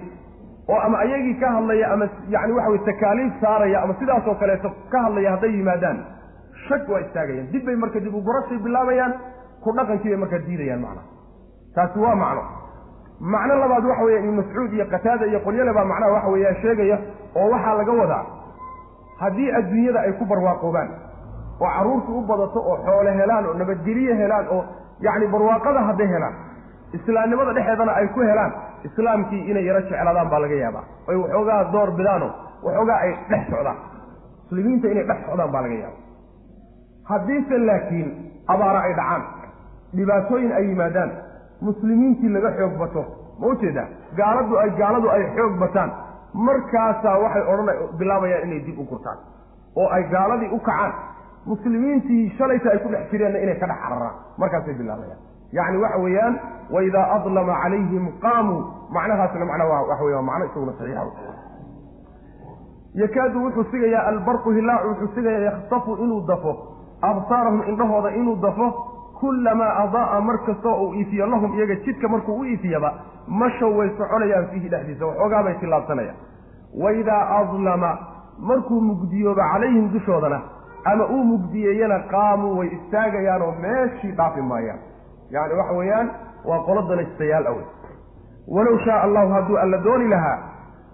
oo ama ayagii ka hadlaya ama yani waxa weye takaaliif saaraya ama sidaasoo kaleeto ka hadlaya hadday yimaadaan shag waa istaagayaan. Dib bay marka dib ugurashay bilaabayaan ku dhaqankii bay markaa diidayaan macnaha taasi waa macno macno labaad waxa weya ibnu mascuud iyo qataada iyo qolyale baa macnaha waxa weeya sheegaya oo waxaa laga wadaa haddii adduunyada ay ku barwaaqoobaan oo carruurtu u badato oo xoole helaan oo nabadgelye helaan oo yacni barwaaqada hadday helaan islaamnimada dhexeedana ay ku helaan islaamkii inay yaro jeclaadaan baa laga yaabaa. Oy waxoogaa door bidaano waxoogaa ay dhex socdaan. Muslimiinta inay dhex socdaan baa laga yaaba haddiise laakiin abaara ay dhacaan dhibaatooyin ay yimaadaan muslimiintii laga xoog bato. Ma u jeedaa gaaladu ay gaaladu ay xoog bataan. Markaasaa waxay odhana bilaabayaan inay dib u gurtaan. Oo ay gaaladii u kacaan. Muslimiintii shalayta ay ku dhex jireenna inay ka dhex cararaan. Markaasay bilaabayaan. Yacni waxa weeyaan waidaa adlama calayhim qaamuu macnahaasna macnaa waa waxa weya macno isaguna saxiixa yakaadu wuxuu sigayaa albarqu hilaacu wuxuu sigayaa yakhtafu inuu dafo. Absaarahum indhahooda inuu dafo kullamaa adaa'a mar kastoo uu iifiyo lahum iyaga jidka markuu u iifiyaba mashow way soconayaan fiihi dhexdiisa waxoogaa bay tillaabsanayaan. Waidaa adlama markuu mugdiyooba calayhim dushoodana ama uu mugdiyeeyana qaamuu way istaagayaan oo meeshii dhaafi maayaan. Yacni waxa weeyaan waa qolo danaystayaal awey walow shaaa allahu hadduu alla dooni lahaa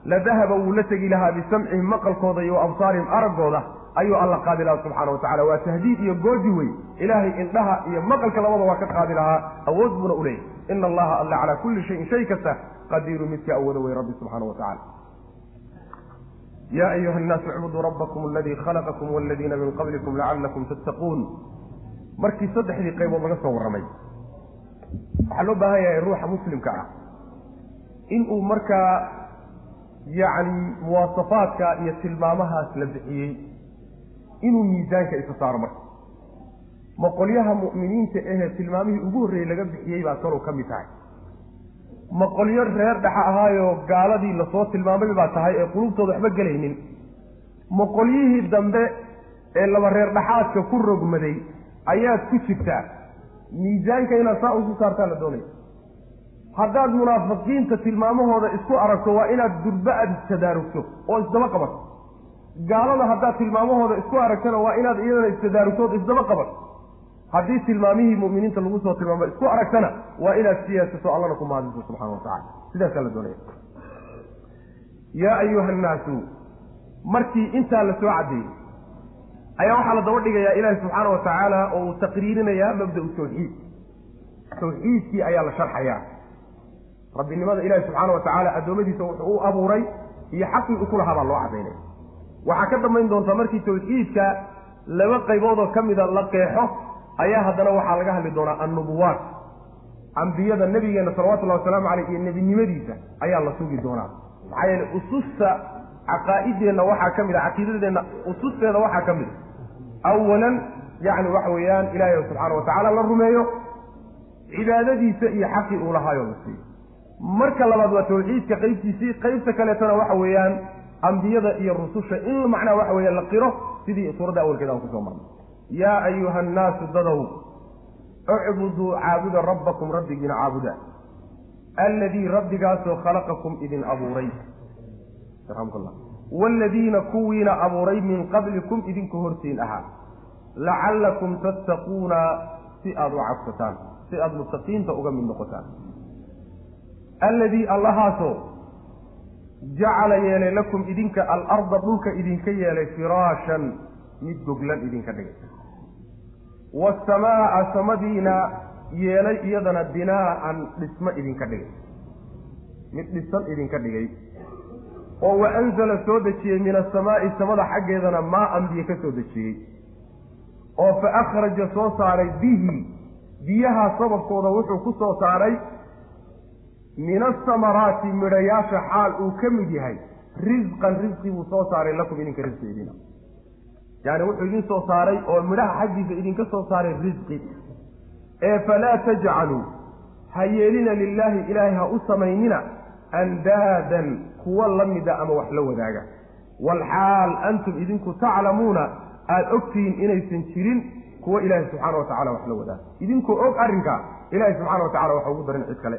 la dahaba wuu la tegi lahaa bisamcihim maqalkooda iyo absaarihim araggooda ayuu alla qaadi lahaa subxaana wa tacala waa tahdiid iyo goodi wey ilaahay indhaha iyo maqalka labada waa ka qaadi lahaa. Awood buuna u leeyahy ina allaha alla calaa kulli shayin shay kasta qadiiru midka awooda wey rabbi subxaana wa tacala ya ayuha nnaasu icbuduu rabbakum aladii khalaqakum waladiina min qablikum lacalakum tattaquun. Markii saddexdii qaybood laga soo warramay waxaa loo baahan yahay ruuxa muslimka ah. Inuu markaa yacni muwaasafaadka iyo tilmaamahaas la bixiyey inuu miisaanka isa saaro marka. Ma qolyaha mu'miniinta ahee tilmaamihii ugu horreeyey laga bixiyey baa talow ka mid tahay. Ma qolyo reer dhexa ahaayoo gaaladii la soo tilmaamay baa tahay ee qulubtooda waxba gelaynin. Ma qolyihii dambe ee laba reer dhexaadka ku rogmaday ayaad ku jirtaa miisaanka inaad saa usu saartaa la doonaya haddaad munaafiqiinta tilmaamahooda isku aragto waa inaad durba aad istadaarugto oo isdaba qabato gaalada haddaad tilmaamahooda isku aragtana waa inaad iyadana istadaarugto od isdaba qabato haddii tilmaamihii mu'miniinta lagu soo tilmaamo isku aragtana waa inaad siyaasato allana ku mahadiso subxana wa tacala sidaasaa la doonaya. Yaa ayuha annaasu markii intaa la soo ayaa waxaa la daba dhigayaa ilaahi subxaana wa tacaala oo uu taqriirinayaa mabda'u tawxiid. Tawxiidkii ayaa la sharxayaa. Rabbinimada ilaahi subxaana wa tacaala addoommadiisa wuxuu u abuuray iyo xaqii u ku lahaa baa loo cadaynaya waxaa ka dambayn doontaa markii tawxiidka laba qayboodoo ka mida la qeexo ayaa haddana waxaa laga hadli doonaa annubuwaat. Ambiyada nebigeenna salawatullahi wasalaamu caleyh iyo nebinimadiisa ayaa la sugi doonaa. Maxaa yeele ususta caqaa'ideenna waxaa ka mid a caqiidadeenna ususteeda waxaa ka mid a awalan yacni waxa weeyaan ilaahay subxaana wa tacaala la rumeeyo cibaadadiisa iyo xaqii uu lahaayoo la siiyo. Marka labaad waa tawxiidka qaybtiisii qaybta kaleetona waxa weeyaan ambiyada iyo rususha in macnaha waxa weeye la qiro sidii suuradda awalkeeda aan ku soo marnay. Yaa ayuha annaasu dadow ucbuduu caabuda rabbakum rabbigiina caabuda. Alladii rabbigaasoo khalaqakum idin abuuray. Raxamkullah waaladiina kuwiina abuuray min qablikum idinka hortiin ahaa. Lacallakum tattaquuna si aada u cabsataan si aada muttaqiinta uga mid noqotaan. Alladii allahaasoo jacala yeelay lakum idinka alarda dhulka idinka yeelay firaashan mid goglan idinka dhigay. Waasamaaa samadiina yeelay iyadana binaa'an dhismo idinka dhigay. Mid dhisan idinka dhigay. Oo wa anzala soo dejiyey min asamaa'i samada xaggeedana maa-an biyo ka soo dejiyey oo fa akhraja soo saaray bihi biyaha sababkooda wuxuu ku soo saaray min asamaraati midhayaasha xaal uu ka mid yahay risqan risqi buu soo saaray lakum idinka risqi idina yani wuxuu idin soo saaray oo midhaha xaggiisa idinka soo saaray risqi ee falaa tajcaluu ha yeelina lilaahi ilaahay ha u samaynina andaadan kuwa la mida ama wax la wadaaga. Walxaal antum idinku taclamuuna aada ogtihiin inaysan jirin kuwa ilaahay subxaana wa tacala wax la wadaaga idinkoo og arrinkaa ilaahay subxana wa tacala waxa ugu darin cid kale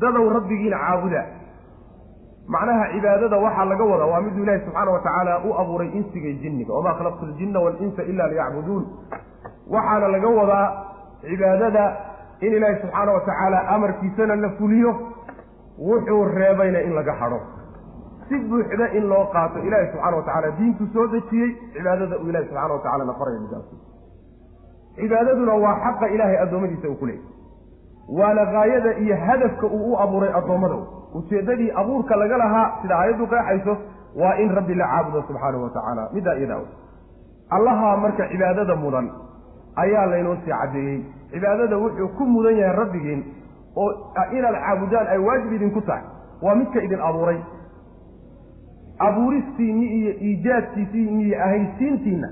dadow rabbigiina caabuda. Macnaha cibaadada waxaa laga wadaa waa miduu ilaahi subxaana wa tacaala u abuuray insiga iyo jinniga wamaa khalaqtu ljinna waalinsa ila liyacbuduun. Waxaana laga wadaa cibaadada in ilaahi subxaana wa tacaala amarkiisana la fuliyo wuxuu reebayna in laga hadho si buuxda in loo qaato ilaahi subxana wa tacala diintu soo dejiyey cibaadada uu ilahi subxana wa tacala nafaraya midaas cibaadaduna waa xaqa ilaahay addoommadiisa uu ku leeyay waana gaayada iyo hadafka uu u abuuray addoommada ujeeddadii abuurka laga lahaa sida aayaddu qeexayso waa in rabbi la caabudo subxaanahu wa tacaala. Middaa iyadaa allaha marka cibaadada mudan ayaa laynoo sii caddeeyey. Cibaadada wuxuu ku mudan yahay rabbigiin oo inaad caabudaan ay waajib idinku tahay. Waa midka idin abuuray. Abuuristiinni iyo iijaadkiisiinni iyo ahaysiintiinna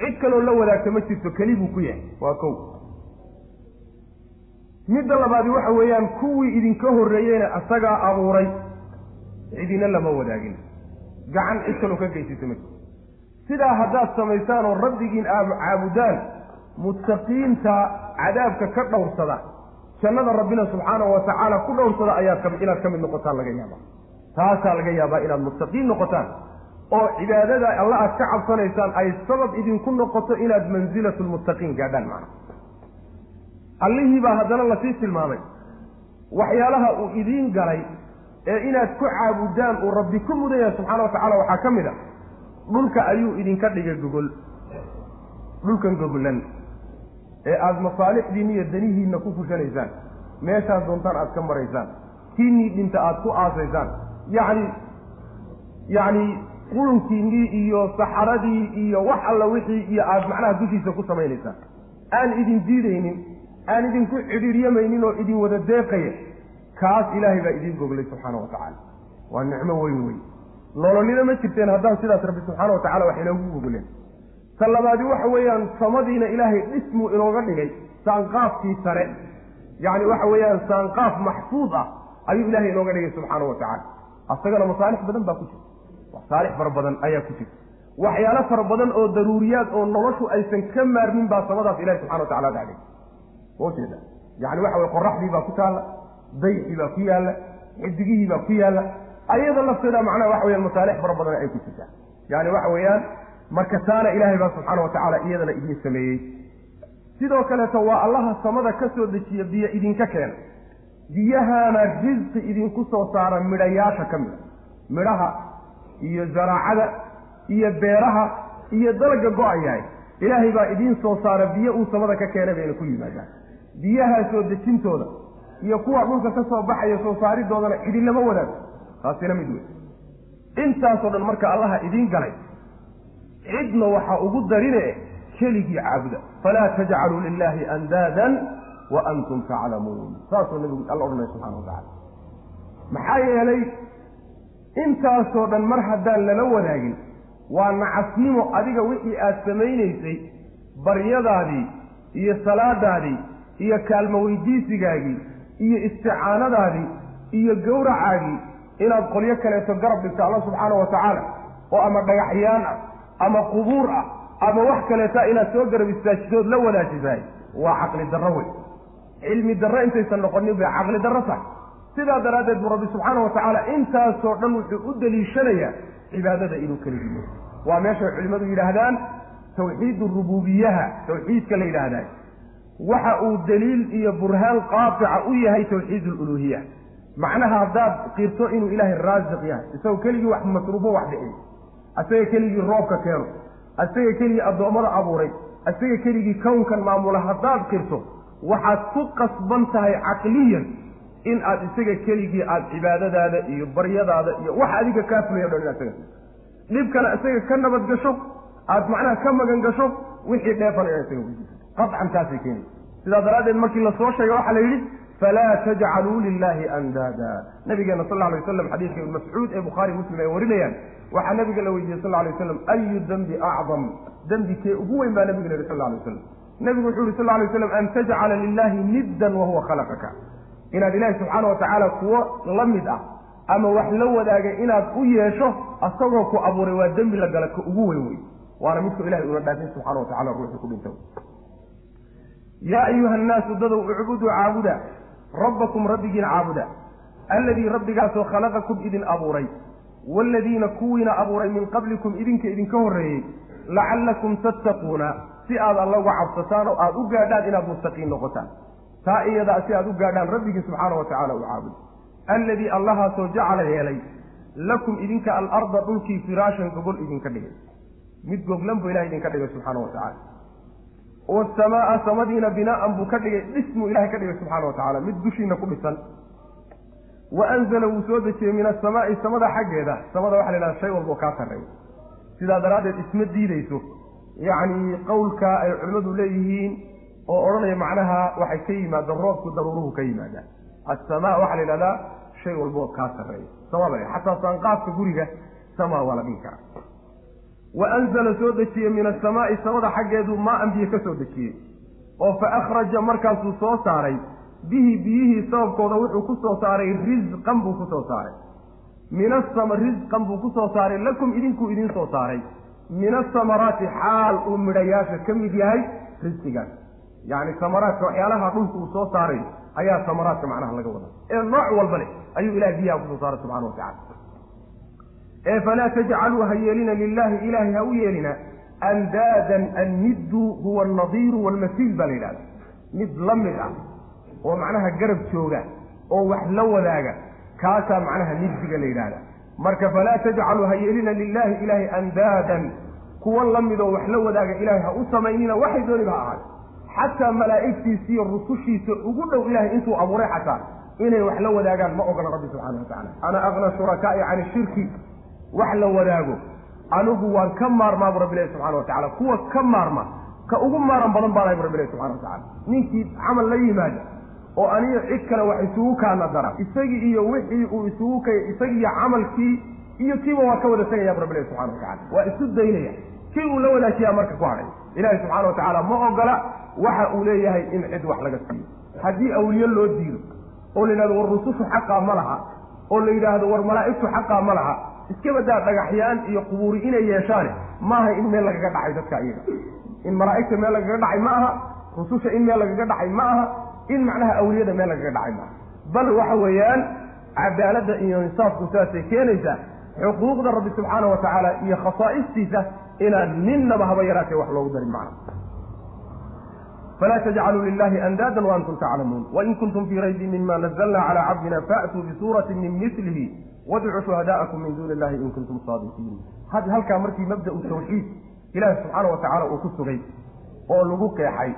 cid kaloo la wadaagta ma jirto keli buu ku yahay. Waa kow midda labaadi waxa weeyaan kuwii idinka horreeyeyna asagaa abuuray. Cidina lama wadaagin. Gacan cid kaloo ka geysisa ma sidaa haddaad samaysaan oo rabbigiin aad caabudaan muttaqiinta cadaabka ka dhowrsada jannada rabbina subxaanahu wa tacaala ku dhowrsada ayaad ka inaad ka mid noqotaan laga yaabaa. Taasaa laga yaabaa inaad muttaqiin noqotaan. Oo cibaadada alla aad ka cabsanaysaan ay sabab idinku noqoto inaad mansilatu lmuttaqiin gaadhaan macna allihii baa haddana la sii tilmaamay. Waxyaalaha uu idiin galay ee inaad ku caabudaan uu rabbi ku mudan yahay subxaana wa tacala waxaa ka mid a dhulka ayuu idinka dhigay gogol. Dhulkan gogolan ee aada masaalixdiinna iyo danihiinna ku fushanaysaan. Meeshaad doontaan aad ka maraysaan. Kiinnii dhinta aada ku aasaysaan. Yacni yacni qulunkiinnii iyo saxaradii iyo wax alla wixii iyo aada macnaha dushiisa ku samaynaysaan. Aan idin diidaynin aan idinku cidhiiryamaynin oo idin wada deeqaya kaas ilaahay baa idiin goglay subxaana wa tacaala. Waa nicmo weyn weyn. Nololina ma jirteen haddaan sidaas rabbi subxaana wa tacala wax inoogu gogleen ta labaadi waxa weeyaan samadiina ilaahay dhismuu inooga dhigay saanqaafkii sare. Yacni waxa weeyaan saanqaaf maxfuud ah ayuu ilahay inooga dhigay subxaana wa tacaala. Asagana masaalix badan baa ku jirta masaalix fara badan ayaa ku jirta waxyaalo fara badan oo daruuriyaad oo noloshu aysan ka maarmin baa samadaas ilahi subxana wa tacala dhacday jeeda. Yani waxa weye qoraxdii baa ku taalla dayxii baa ku yaalla xidigihii baa ku yaalla ayada lafteeda macnaha waxa weyaan masaalix fara badan ay ku jirtaa yani waxa weeyaan marka taana ilaahay baa subxaana wa tacaala iyadana idiin sameeyey. Sidoo kaleeto waa allaha samada ka soo dejiya biyo idinka keena. Biyahaana risqi idinku soo saara midhayaasha ka mida midhaha iyo zaraacada iyo beeraha iyo dalga go'ayahay. Ilaahay baa idiin soo saara biyo uu samada ka keenay bayna ku yimaadaan biyaha soo dejintooda iyo kuwa dhulka ka soo baxaya soo saaridoodana idinlama wadaago taasina mid wey intaasoo dhan marka allaha idiin galay cidna waxaa ugu darine keligii caabuda. Falaa tajcaluu lilaahi andaadan wa antum taclamuun. Saasuu nabigu alla odhanaya subxana wa tacala maxaa yeelay intaasoo dhan mar haddaan lala wadaagin waa nacasiimo adiga wixii aad samaynaysay baryadaadii iyo salaadaadii iyo kaalmo weydiisigaagii iyo isticaanadaadii iyo gowracaagii inaad qolyo kaleeto garab dhigto alla subxaana wa tacaala oo ama dhagaxyaan ah ama qubuur ah ama wax kaleeta inaad soo garab istaajidood la wadaajisahay waa caqli darro wey cilmi darro intaysan noqonin bay caqli darro tahay. Sidaa daraaddeed buu rabbi subxaana wa tacaala intaasoo dhan wuxuu u daliishanayaa cibaadada inuu keligiiyo waa meeshay culimmadu yidhaahdaan tawxiid rububiyaha tawxiidka la yidhaahdaa waxa uu daliil iyo burhaan qaatica u yahay tawxiid aluluhiya macnaha haddaad qirto inuu ilaahay raasiq yahay isagoo keligii wax masruufo wax dhicin asaga keligii roobka keeno asaga keligii addoommada abuuray asaga keligii kownkan maamula haddaad qirto waxaad ku qasban tahay caqliyan in aad isaga keligii aada cibaadadaada iyo baryadaada iyo wax adiga kaa fulaya o dhan inaad isaga. Dhibkana isaga ka nabad gasho aada macnaha ka magan gasho wixii dheefana inaad isaga qacan taasay keenaysa sidaa daraaddeed markii la soo sheega waxaa la yidhi falaa tajcaluu lilaahi andaada nabigeena sal lla alay waslam xadiidka ibn mascuud ee bukhaari muslim ay warinayaan waxaa nabiga la weydiiyey sal lay waslam ayu dembi acdam? Dembikee ugu weyn baa nabiga la yihi sal lay waslam nabigu wuxuu yihi sal lay waslam an tajcala lilahi niddan wahuwa khalaqaka. Inaad ilaahi subxaana watacaala kuwo la mid ah ama wax la wadaaga inaad u yeesho asagoo ku abuuray waa dembi la gala ka ugu weyn wey waana midku ilahay una dhaafin subxana watacala ruuxii ku dhinta yaa ayuha annaasu dadow ucbuduu caabuda. Rabbakum rabbigiina caabuda. Alladii rabbigaasoo khalaqakum idin abuuray. Waaladiina kuwiina abuuray min qablikum idinka idinka horreeyey. Lacallakum tattaquuna. Si aad alla uga cabsataan oo aada u gaadhaan inaad mustaqiin noqotaan. Taa iyadaa si aad u gaadhaan rabbigii subxaana wa tacala u caabud alladii allahaasoo jacala yeelay. Lakum idinka alarda dhulkii firaashan gogol idinka dhigay. Mid goglan buu ilahay idinka dhigay subxaana wa tacala waasamaaa samadiina binaa'an buu ka dhigay dhismuu ilahay ka dhigay subxaana wa tacala mid dushiina ku dhisan. Wa anzala wuu soo dejiyey min asamaai samada xaggeeda. Samada waxa la yidhahda shay walba kaa sarreeya. Sidaa daraaddeed isma diideyso yacni qowlka ay culimmadu leeyihiin oo odhanaya macnaha waxay ka yimaadaan roobku daruuruhu ka yimaadaan assamaa waxaa la yidhahdaa shay walba kaa sarreeya. Sama ba xataa saanqaafka guriga samaa waa la dhihi karaa wa anzala soo dejiyey min asamaai samada xaggeedu maa an biyo ka soo dejiyey oo fa akhraja markaasuu soo saaray. Bihi biyihii sababkooda wuxuu ku soo saaray risqan buu ku soo saaray. Min asama risqan buu ku soo saaray. Lakum idinkuu idiin soo saaray. Min asamaraati xaal uu midhayaasha ka mid yahay risqigaas yacni samaraadka waxyaalaha dhulka uu soo saaray ayaa samaraadka macnaha laga wada ee nooc walba leh ayuu ilahay biyaha ku soo saaray subxana watacala ee falaa tajcaluu ha yeelina lilaahi ilaahay ha u yeelina andaadan anniddu huwa alnadiiru waalmasiil baa la yidhahda mid la mid ah oo macnaha garab jooga oo wax la wadaaga kaasaa macnaha niddiga la yidhahda marka falaa tajcaluu ha yeelina lilaahi ilaahay andaadan kuwa la midoo wax la wadaaga ilaahay ha u samaynina waxay dooniba ha ahaad xataa malaa'igtiisa iyo rusushiisa ugu dhow ilahay intuu abuuray xataa inay wax la wadaagaan ma ogola rabbi subxana watacala ana aqna shurakaa'i can ishirki wax la wadaago. Anigu waan ka maarmaa bu rabbi ilahi subxana watacala kuwa ka maarma ka ugu maaran badan baanahay bu rabbi ilahi subxana watacala ninkii camal la yimaada oo aniga cid kale wax isugu kaana dara isagii iyo wixii uu isugu kay isagiiyo camalkii iyo kiiba waa ka wada tegaya bu rabbi subxana watacala waa isu daynaya. Kii uu la wadaajiyaa marka ku hadhay ilaahi subxana watacaala ma ogola waxa uu leeyahay in cid wax laga siiyo. Haddii awliye loo diido oo la yidhahdo war rusushu xaqaa ma laha oo la yidhaahdo war malaa'igtu xaqaa ma laha iska badaa dhagaxyaan iyo qubuuri inay yeeshaane maaha in meel lagaga dhacay dadka iyaga. In malaa'igta meel lagaga dhacay ma aha rususha in meel lagaga dhacay ma aha in macnaha awliyada meel lagaga dhacay ma aha bal waxa weeyaan cadaaladda iyo insaafku saasay keenaysaa xuquuqda rabbi subxaana wa tacaala iyo khasaa'istiisa inaan ninnaba haba yaraatee wax loogu darin macna falaa tajcaluu lilahi andaadan waantum taclamuun. Wain kuntum fii raybin mima nazalna cala cabdina faatuu bisuurati min milihi wadcuu shuhadaa'akum min duuni illahi in kuntum saadiqiin had halkaa markii mabda'u tawxiid ilaahi subxaana wa tacaala uu ku sugay oo lagu qeexay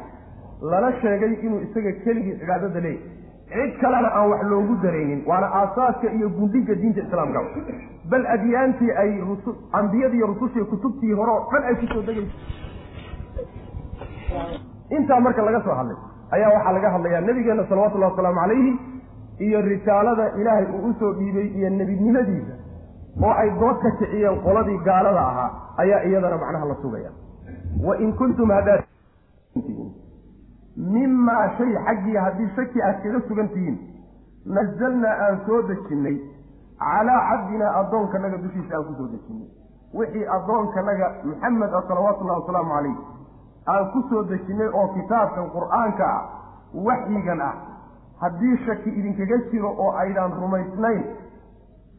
lana sheegay inuu isaga keligii cibaadada leey cid kalena aan wax loogu daraynin waana aasaaska iyo gundhiga diinta islaamka. Bal adyaantii ay ambiyadii rusushii kutubtii hore oo dhan ay ku soo degaysa intaa marka laga soo hadlay ayaa waxaa laga hadlayaa nabigeena salawatullahi wasalaamu calayhi iyo risaalada ilaahay uu u soo dhiibay iyo nebinimadiisa oo ay dood ka kiciyeen qoladii gaalada ahaa ayaa iyadana macnaha la sugaya. Wain kuntum haddaad mimaa shay xaggii haddii shaki aad kaga sugan tihiin nazalnaa aan soo dejinnay calaa cabdinaa addoonkanaga dushiisa aan ku soo dejinnay. Wixii addoonkanaga maxamed ah salawaatullahi wasalaamu calayh aan ku soo dejinnay oo kitaabkan qur'aanka ah waxyigan ah haddii shaki idinkaga jiro oo aydaan rumaysnayn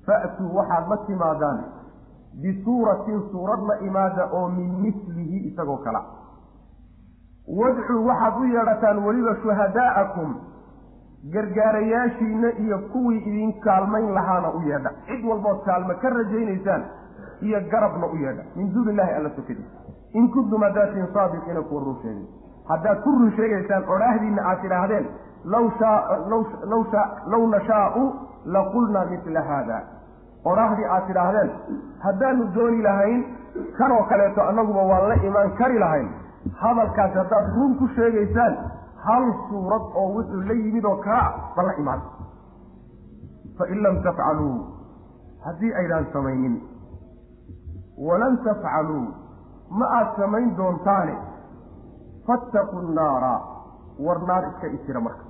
fa'tuu waxaad la timaadaan. Bisuuratin suurad la imaada oo min mislihi isagoo kala. Wadcuu waxaad u yeedhataan weliba shuhadaa'akum gargaarayaashiinna iyo kuwii idin kaalmayn lahaana u yeedha. Cid walbood kaalme ka rajaynaysaan iyo garabna u yeedha. Min duuni illahi alla sokadiisa in kuntum haddaadtiin saadiqiina kuwa run sheegay haddaad ku run sheegaysaan odhaahdiinna aad tidhaahdeen law law nashaau laqulnaa mila haada odhaahdii aad tidhaahdeen haddaanu dooni lahayn kanoo kaleeto annaguba waan la imaan kari lahayn hadalkaasi haddaad run ku sheegaysaan hal suurad oo wuxuu la yimid oo kala ah bal la imaan fain lam tafcaluu haddii aydaan samaynin walan tafcaluu ma aad samayn doontaane fattaquu nnaara war naar iska isira marka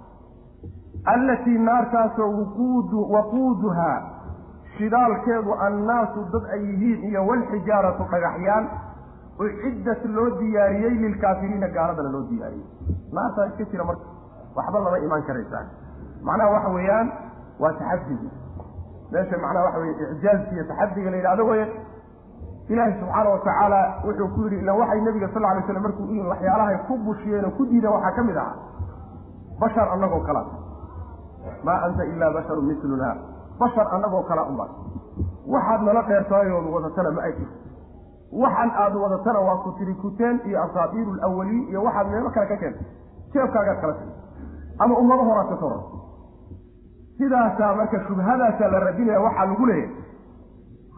allatii naartaasoo waquuduhaa shidaalkeedu annaasu dad ay yihiin iyo walxijaaratu dhagaxyaan uciddat loo diyaariyey lilkaafiriina gaaladana loo diyaariyey naartaa iska jira marka waxba lama imaan karaysaan macnaha waxa weeyaan waa taxadigii meesha macnaha waxa weye icjaazki iyo taxadiga la yidhahdo weye ilaahi subxaana watacaala wuxuu ku yidhi ila waxay nabiga sal lay slam markuu u yimi waxyaalahay ku bushiyeen oo ku diideen waxaa ka mid ahaa bashar annagoo kala maa anta ilaa basharun misluna bashar annagoo kala unba. Waxaad nala dheertahay ood wadatana ma ay jirto waxan aad wadatana waa ku tiri kuteen iyo asaabiiru lawaliin iyo waxaad meelo kale ka keentay jeebkaagaad kala tiri. Ama ummado horaad ka soo sidaasaa marka shubhadaasaa la radinaya waxaa lagu leeyahay.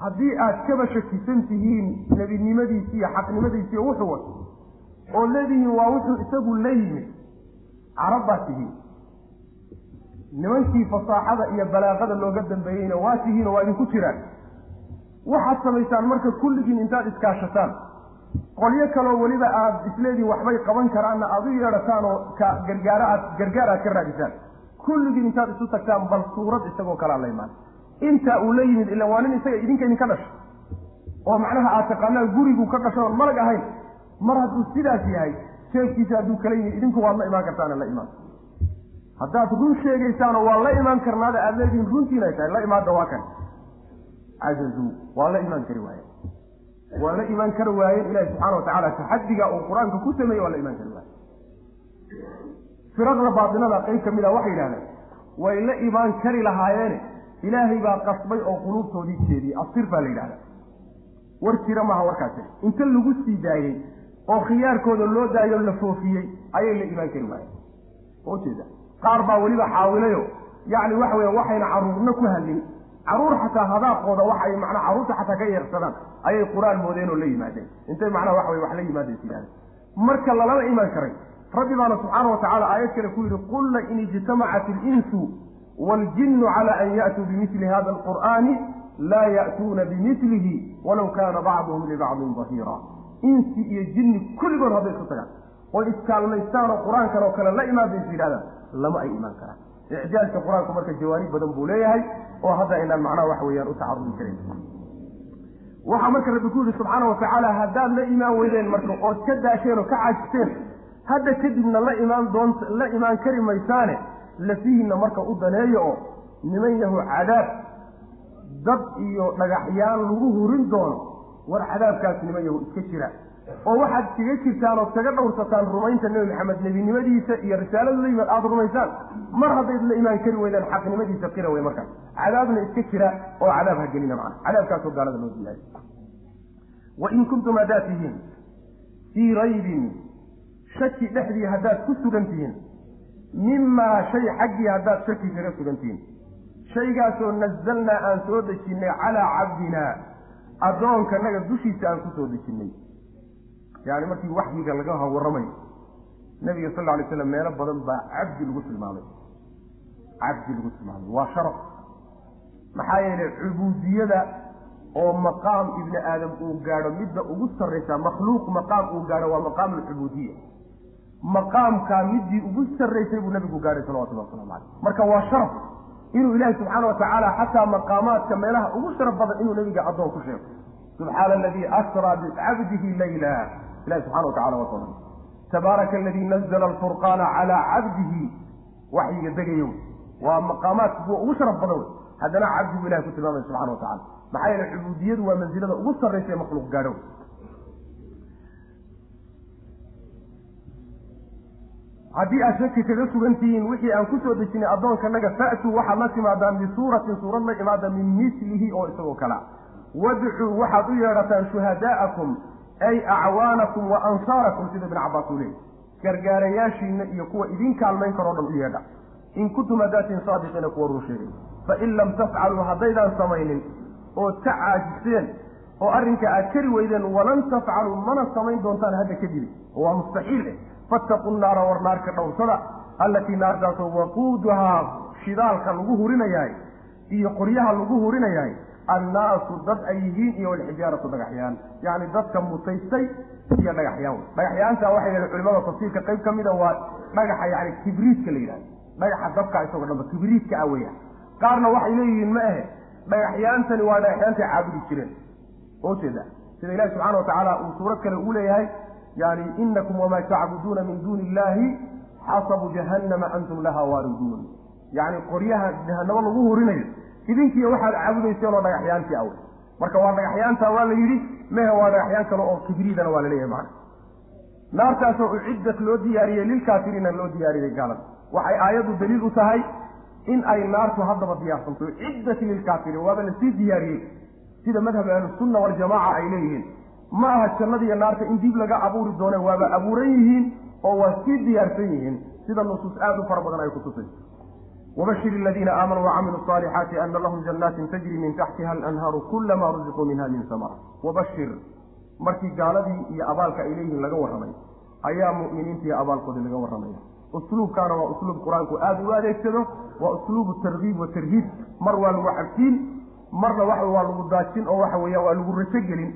Haddii aad kaba shakisan tihiin nebinimadiisi iyo xaqnimadiisi iyo wuxuu wato oo leedihiin waa wuxuu isagu la yimid carab baad tihiin nimankii fasaaxada iyo balaaqada looga dambeeyeyna waa tihiinoo waa idinku jiraan. Waxaad samaysaan marka kulligiin intaad iskaashataan. Qolyo kaloo weliba aad isleedihin waxbay qaban karaanna aad u yeedhataan oo ka gargaara aad gargaar aad ka raadisaan. Kulligiin intaad isu tagtaan bal suurad isagoo kalea la imaan. Intaa uu la yimid ila waa nin isaga idinka idinka dhashay oo macnaha aad taqaanaan gurigu ka dhashay oon malag ahayn. Mar hadduu sidaas yahay sheefkiisa hadduu kala yimid idinku waad la imaan kartaana la imaan haddaad run sheegaysaanoo waa la imaan karnaada aad leedihiin runtiin ay tahay la imaada waa kan. Cajazuu waa la imaan kari waaye. Waa la imaan kari waayeen ilahi subxaana watacaala taxadiga uu qur'aanka ku sameeyey waa la imaan kari waaye. Firaqda baatinada qayb ka mid a waxay yidhahdeen way la imaan kari lahaayeene ilaahay baa qasbay oo quluubtoodii jeediyey. Asir baa la yidhahda war jira maaha warkaasi inta lagu sii daayey oo khiyaarkooda loo daayo la foofiyey ayay la imaan kari waayeen oo jeeda qaar baa weliba xaawilayo. Yacni waxa weya waxayna caruurna ku hadlin. Caruur xataa hadaaqooda waxay macnaa carruurta xataa ka yeersadaan ayay qur'aan moodeen oo la yimaadeen. Intay macnaha waxa weye wax la yimaadeen siyaada marka lalama imaan karay rabbi baana subxaana wa tacala aayad kale ku yidhi qulna in ijtamacat ilinsu waaljinnu cala an ya'tuu bimili hada alqur'aani laa ya'tuuna bimilihi walaw kaana bacduhum libacdin dahiira insi iyo jinni kulligood hadday isu tagaan. Oo iskaalmaystaan oo qur'aankan oo kale la imaadaysa yidhahdaan lama ay imaan karaan. Icjaazka qur'aanku marka jawaanib badan buu leeyahay oo hadda aynaan macnaha waxa weeyaan u tacarudi karayn waxaa marka rabbi ku yidhi subxaana wa tacaala haddaad la imaan weydeen marka ood ka daasheen oo ka caajisteen hadda kadibna la imaan doont la imaan kari maysaane lafihiinna marka u daneeyo oo niman yahu cadaab dad iyo dhagaxyaan lagu hurin doono war cadaabkaas niman yahu iska jira oo waxaad iskaga jirtaan ood kaga dhowrsataan rumaynta nebi maxamed nebinimadiisa iyo risaaladooda yimid aada rumaysaan mar haddayd la imaan kari weydaan xaqnimadiisa qira wey markaas cadaabna iska jira oo cadaab ha gelina macana cadaabkaasoo gaalada loo diyaay wain kuntum haddaad tihiin fii raybin shaki dhexdii haddaad ku sugan tihiin mimaa shay xaggii haddaad shaki kaga sugan tihiin. Shaygaasoo nazalnaa aan soo dejinnay calaa cabdinaa addoonkanaga dushiisa aan ku soo dejinnay yani markii waxyiga laga warramayo nabiga sal alay slam meelo badan baa cabdi lagu tilmaamay. Cabdi lagu tilmaamay. Waa sharaf. Maxaa yeelay cubuudiyada oo maqaam ibni aadam uu gaadho midda ugu sarraysa makhluuq maqaam uu gaadho waa maqaam alcubuudiya maqaamkaa middii ugu sarraysay buu nabigu gaadhay salawatullah waslamu caleyh marka waa sharaf. Inuu ilaahi subxaana wa tacaala xataa maqaamaadka meelaha ugu sharaf badan inuu nabiga addoon ku sheego. Subxaana aladii asraa bicabdihi layla ilahi subxana wa tacala waa tabaaraka aladii nazla alfurqaana calaa cabdihi waxyiga degayo waa maqaamaadka kuwa ugu sharaf badan wey haddana cabdigu ilahi ku tilmaamaya subxana wa tacala maxaa yeele cubuudiyadu waa mansilada ugu sarraysa ee makhluuq gaadho haddii aad shaki kaga sugan tihiin wixii aan ku soo dejinay addoonkanaga fa'tuu waxaad la timaadaan bisuuratin suurad la imaada min mislihi oo isagoo kalea wadcuu waxaad u yeedhataan shuhadaa'akum ay acwaanakum wa ansaarakum sida ibn cabbaas uu leeyay gargaarayaashiina iyo kuwa idin kaalmayn karoo dhan u yeedha. In kuntum hadaatiin saadiqiina kuwa run sheegay. Fain lam tafcaluu haddaydaan samaynin ood ka caajiseen oo arrinka aad kari weydeen walan tafcaluu mana samayn doontaan hadda kadib waa mustaxiil eh. Fattaqu naara war naarka dhowrsada allatii naartaasoo waquuduhaa shidaalka lagu hurinayahay iyo qoryaha lagu hurinayahay annaasu dad ay yihiin iyo walxijaaratu dhagaxyaan yacni dadka mutaystay iyo dhagaxyaan dhagaxyaanta waxay yidhahen culimada tafsiirka qayb ka mida waa dhagaxa yani kibriidka la yidhahdo dhagaxa dabka isagoo dhanba kibriidka ah weeyaan qaarna waxay leeyihiin ma ahe dhagaxyaantani waa dhagaxyaantay caabudi jireen jeeda sida ilahi subxana wa tacaala uu suurad kale uu leeyahay yani inakum wamaa tacbuduuna min duuni illahi xasabu jahannama antum laha waariduun yacni qoryaha jahanamo lagu hurinayo idinkiiyo waxaad caabudayseen oo dhagaxyaantii awe marka waa dhagaxyaanta waa la yidhi mehe waa dhagaxyaan kale oo kibriidana waa la leeyahay macana naartaasoo uciddat loo diyaariyey lilkaafiriina loo diyaariyey gaalada waxay aayaddu daliil u tahay in ay naartu haddaba diyaarsanto. Uciddat lilkaafiriin waaba la sii diyaariyey. Sida madhab ahlusunna waljamaaca ay leeyihiin. Ma aha jannadiiyo naarta in dib laga abuuri doone waaba abuuran yihiin oo waa sii diyaarsan yihiin. Sida nusuus aad u fara badan ay kutusayso wabashir aladiina aamanuu wacamiluu asaalixaati ana lahum jannaatin tajri min taxtiha alanhaaru kulamaa rusiquu minha min samara wabashir markii gaaladii iyo abaalka ay leeyihiin laga warramay ayaa mu'miniintiiyo abaalkoodii laga warramaya usluubkaana waa usluub qur'aanku aada u adeegsado waa usluubu targiib wa tarhiib mar waa lagu cabsiin marna waa lagu daajin oo waxa weeyaan waa lagu rajo gelin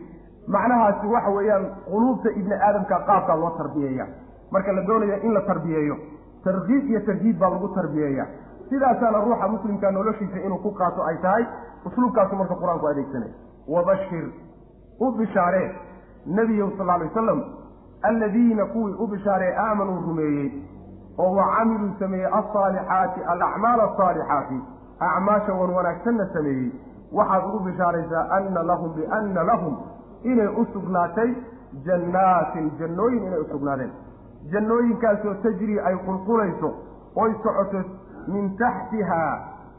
macnahaasi waxa weeyaan quluubta ibni aadamka qaabkaa loo tarbiyeeya marka la doonayo in la tarbiyeeyo tarkiib iyo tarhiib baa lagu tarbiyeeya sidaasaana ruuxa muslimka noloshiisa inuu ku qaato ay tahay usluubkaasu marka qur'aanku adeegsanaya wabashir u bishaaree nebiyow sal alay wasalam alladiina kuwii u bishaaree aamanuu rumeeyey oo wa camiluu sameeyey alsaalixaati alacmaal asaalixaati acmaasha wan wanaagsanna sameeyey waxaad ugu bishaaraysaa anna lahum bianna lahum inay u sugnaatay jannaatin jannooyin inay u sugnaadeen. Jannooyinkaasoo tajrii ay qulqulayso oy socoto min taxtihaa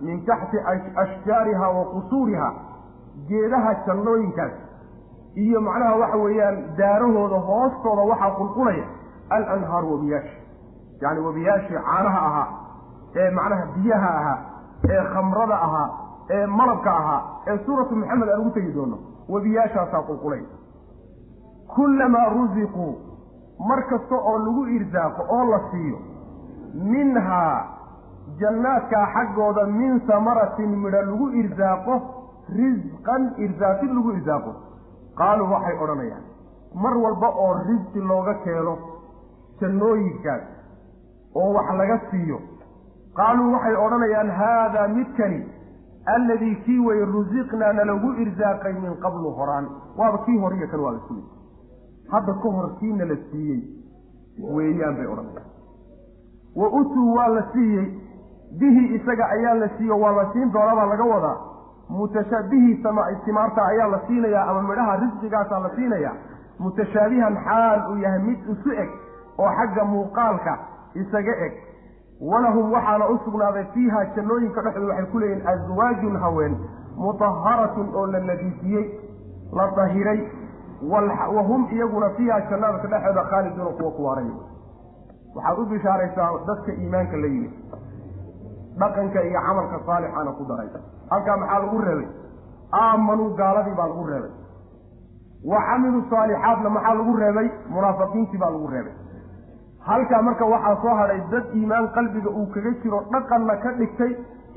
min taxti ashjaariha wa qusuuriha geedaha jannooyinkaas iyo macnaha waxa weeyaan daarahooda hoostooda waxaa qulqulaya alanhaaru wabiyaashi yacni wabiyaashii caanaha ahaa ee macnaha biyaha ahaa ee khamrada ahaa ee malabka ahaa ee suuratu maxamed aan ugu tegi doono webiyaashaasaa qulqulay kullamaa rusiquu mar kasta oo lagu irsaaqo oo la siiyo minhaa jannaadkaa xaggooda min samaratin midho lagu irsaaqo risqan irsaaqid lagu irsaaqo. Qaaluu waxay odhanayaan mar walba oo risqi looga keeno jannooyinkaas oo wax laga siiyo. Qaaluu waxay odhanayaan haadaa midkani alladii kii way rusiqnaa nalagu irsaaqay min qablu horaan. Waaba kii hor iyo kan waa isku mid hadda ka hor kii nala siiyey weeyaan bay odhanayaan. Wa utuu waa la siiyey bihi isaga ayaa la siiyo waa la siin doonabaa laga wadaa. Mutashaabihii timaarta ayaa la siinayaa ama midhaha risqigaasaa la siinayaa. Mutashaabihan xaal uu yahay mid isu eg oo xagga muuqaalka isaga eg. Walahum waxaana u sugnaaday fiiha jannooyinka dhexdooda waxay ku leeyihiin aswaajun haween mutaharatun oo la nadiifiyey la dahiray. Wa hum iyaguna fiiha jannadaka dhexdooda khaaliduuna kuwa ku waaray. Waxaad u bishaaraysaa dadka iimaanka la yimid dhaqanka iyo camalka saalixaana ku daray. Halkaa maxaa lagu reebay? Aamanuu gaaladii baa lagu reebay. Wa camiluu saalixaatna maxaa lagu reebay? Munaafiqiintii baa lagu reebay. Halkaa marka waxaa soo hadhay dad iimaan qalbiga uu kaga jiro dhaqanna ka dhigtay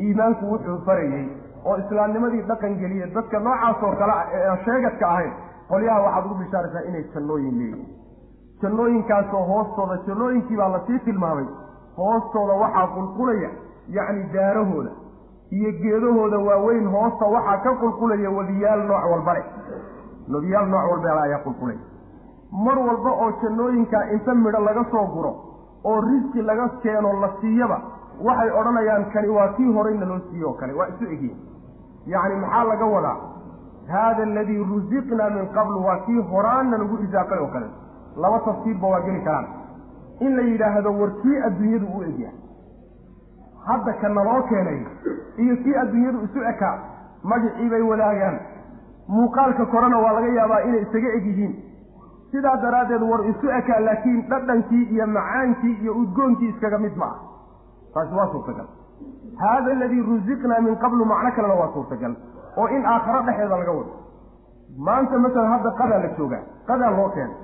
iimaanku wuxuu farayey oo islaamnimadii dhaqan geliyey dadka noocaasoo kale ah ee sheegadka ahayn qolyaha waxaad ugu bishaaraysaa inay jannooyin leeyihiin jannooyinkaasoo hoostooda jannooyinkii baa la sii tilmaamay. Hoostooda waxaa qulqulaya yacni daarahooda iyo geedahooda waaweyn hoosta waxaa ka qulqulaya wadiyaal nooc walba leh wadiyaal nooc walba ayaa qulqulaya. Mar walba oo jannooyinkaa inta midho laga soo guro oo risqi laga keeno la siiyaba waxay odhanayaan kani waa kii horeyna loo siiye oo kale waa isu egyihin yacni maxaa laga wadaa? Haada aladii rusiqnaa min qablu waa kii horaanna lagu irsaaqay oo kale. Laba tafsiirba waa geli karaan. In la yidhaahdo war kii adduunyadu u egyahay hadda ka naloo keenay iyo kii adduunyadu isu ekaa magacii bay wadaagaan. Muuqaalka korena waa laga yaabaa inay isaga eg yihiin. Sidaa daraaddeed war isu ekaa laakiin dhadhankii iyo macaankii iyo udgoonkii iskaga mid ma ah taasi waa suurtagal. Haada aladii rusiqnaa min qablu macno kalena waa suurtagal oo in aakharo dhexeeda laga wado. Maanta masalan hadda qadaa la joogaa qadaa loo keenay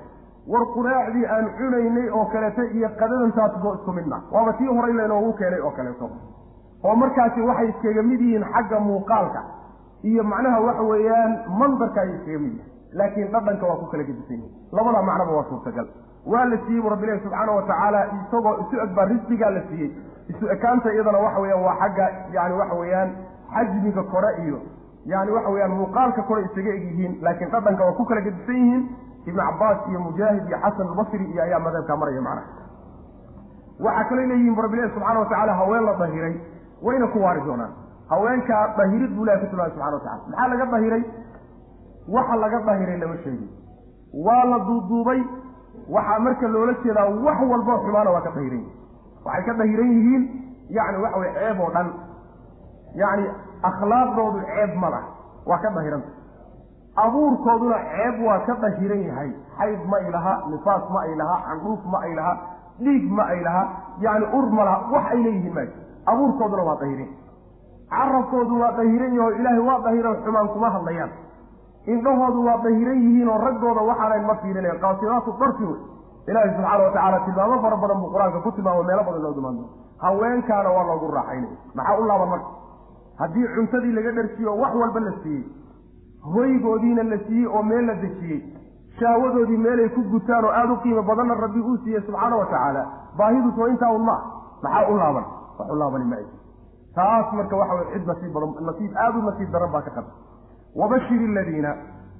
war quraacdii aan cunaynay oo kaleeto iyo qadadantaasboo isku midna. Waaba tii horay laynoogu keenay oo kaleeto oo markaasi waxay iskaga mid yihiin xagga muuqaalka iyo macnaha waxa weeyaan mandarka ayay iskaga mid yihiin. Laakiin dhadhanka waa ku kala gedisan yihiin labada macnoba waa suurtagal. Waa la siiyey bu rabbilahi subxaana wa tacaala isagoo isu eg baa risqigaa la siiyey. Isu ekaanta iyadana waxa weeyaan waa xagga yani waxa weeyaan xajmiga kore iyo yani waxa weeyaan muuqaalka kore isaga eg yihiin. Laakiin dhadhanka waa ku kala gedisan yihiin ibnu cabaas iyo mujaahid iyo xasan albasri iyo ayaa madhabkaa maraya macnaha waxaa kaloo leeyihiin bu rabbilahi subxana wa tacaala haween la dahiray wayna ku waari doonaan. Haweenkaa dahirid buu ilahi ku tilmaamay subxana wa tacala maxaa laga dahiray? Waxa laga dahiray lama sheegin. Waa la duuduubay. Waxaa marka loola jeedaa wax walboo xumaana waa ka dahiran yihiin waxay ka dahiran yihiin yani waxa weye ceeb oo dhan. Yacni akhlaaqdoodu ceeb ma lah waa ka dahiranta abuurkooduna ceeb waa ka dahiran yahay. Xayd ma ay laha nifaas ma ay laha candhuuf ma ay laha dhiig ma ay laha yani ur ma laha wax ay leeyihiin ma abuurkooduna waa dahiran carabkoodu waa dahiran yaho ilaahay waa dahiran xumaan kuma hadlayaan. Indhahoodu waa dahiran yihiin oo raggooda waxaanayn ma fiirinayn. Qaasiraatu darfi wey. Ilaahay subxaana wa tacaala tilmaamo fara badan buu qur'aanka ku tilmaamo meelo badan loo dumaando. Haweenkaana waa loogu raaxaynay maxaa u laaban marka? Haddii cuntadii laga dharsiiye oo wax walba la siiyey hoygoodiina la siiyey oo meel la dejiyey. Shaawadoodii meelay ku gutaan oo aada u qiimo badanna rabbi uu siiyey subxaana wa tacaala baahiduus waa intaa un ma maxaa u laaban? Wax u laabani ma taas marka waxa weye cid nasiib badan nasiib aada u nasiib daran baa ka qabta wabashir aladiina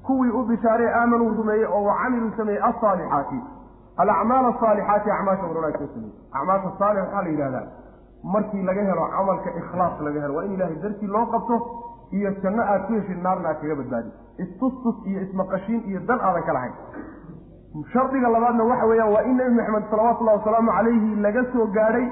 kuwii u bishaarey aamanuu rumeeyey oo wacamiluu sameeyey alsaalixaati alacmaal asaalixaati acmaasha wanaag soo sameeyey. Acmaasha saalix waxaa la yidhahdaa markii laga helo camalka ikhlaas laga helo waa in ilaahay dartii loo qabto iyo janno aad ku heshid naarna aad kaga badbaadi. Istustus iyo ismaqashiin iyo dan aadan ka lahayn. Shardiga labaadna waxa weeyaan waa in nebi maxamed salawatullahi wasalaamu calayhi laga soo gaadhay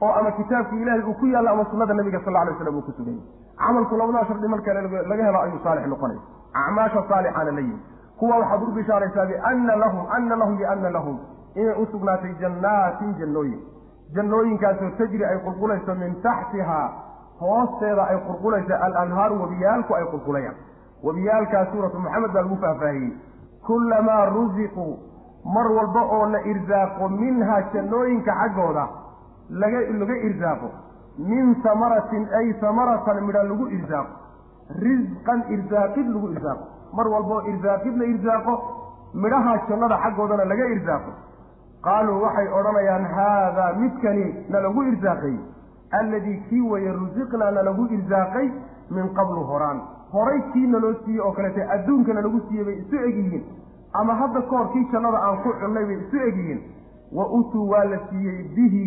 oo ama kitaabkii ilaahay uu ku yaallo ama sunnada nabiga sal alay slam uu ku sugayay camalku labadaa shardi marka laga helo ayuu saalix noqonaya acmaasha saalixaana la yimi kuwa waxaad u bishaaraysaa biana lahum ana lahum biana lahum. Inay u sugnaatay jannaatin jannooyin. Jannooyinkaasoo tajri ay qulqulayso min taxtihaa hoosteeda ay qulqulaysa alanhaaru webiyaalku ay qulqulayaan webiyaalkaas suuratu maxamed baa lagu faahfaahiyey. Kullamaa rusiquu mar walba oo la irsaaqo minhaa jannooyinka xaggooda laga laga irsaaqo min samaratin ay samaratan midha lagu irsaaqo risqan irsaaqid lagu irsaaqo mar walba oo irsaaqid la irsaaqo midhaha jannada xaggoodana laga irsaaqo qaaluu waxay odhanayaan haadaa midkani nalagu irsaaqay alladii kii weeye rusiqnaa nalagu irsaaqay min qablu horaan. Horay kii naloo siiyey oo kaleete adduunka nalagu siiyey bay isu egyihiin ama hadda ka hor kii jannada aan ku cunnay bay isu egyihiin wa utuu waa la siiyey bihi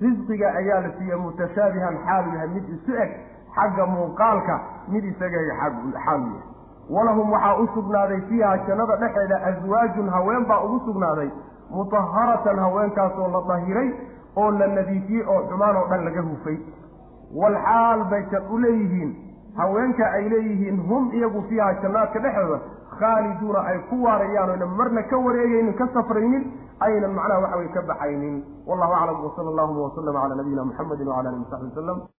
risqiga ayaa la siiyey mutashaabihan xaalu yahay mid isu eg xagga muuqaalka mid isaga xaalu yahay walahum waxaa u sugnaaday fiiha jannada dhexeeda aswaajun haween baa ugu sugnaaday mutaharatan haweenkaasoo la dahiray oo la nadiifiyey oo xumaan oo dhan laga hufay walxaal bay jan u leeyihiin. Haweenka ay leeyihiin hum iyagu fiiha jannaadka dhexdooda khaaliduuna ay ku waarayaan oyna marna ka wareegaynin ka safraynin aynan macnaha waxa weye ka baxaynin. Wallahu aclam wsala allahuma waslama cala nabiyina muxamedi wcala alihi wasaxbi wasalam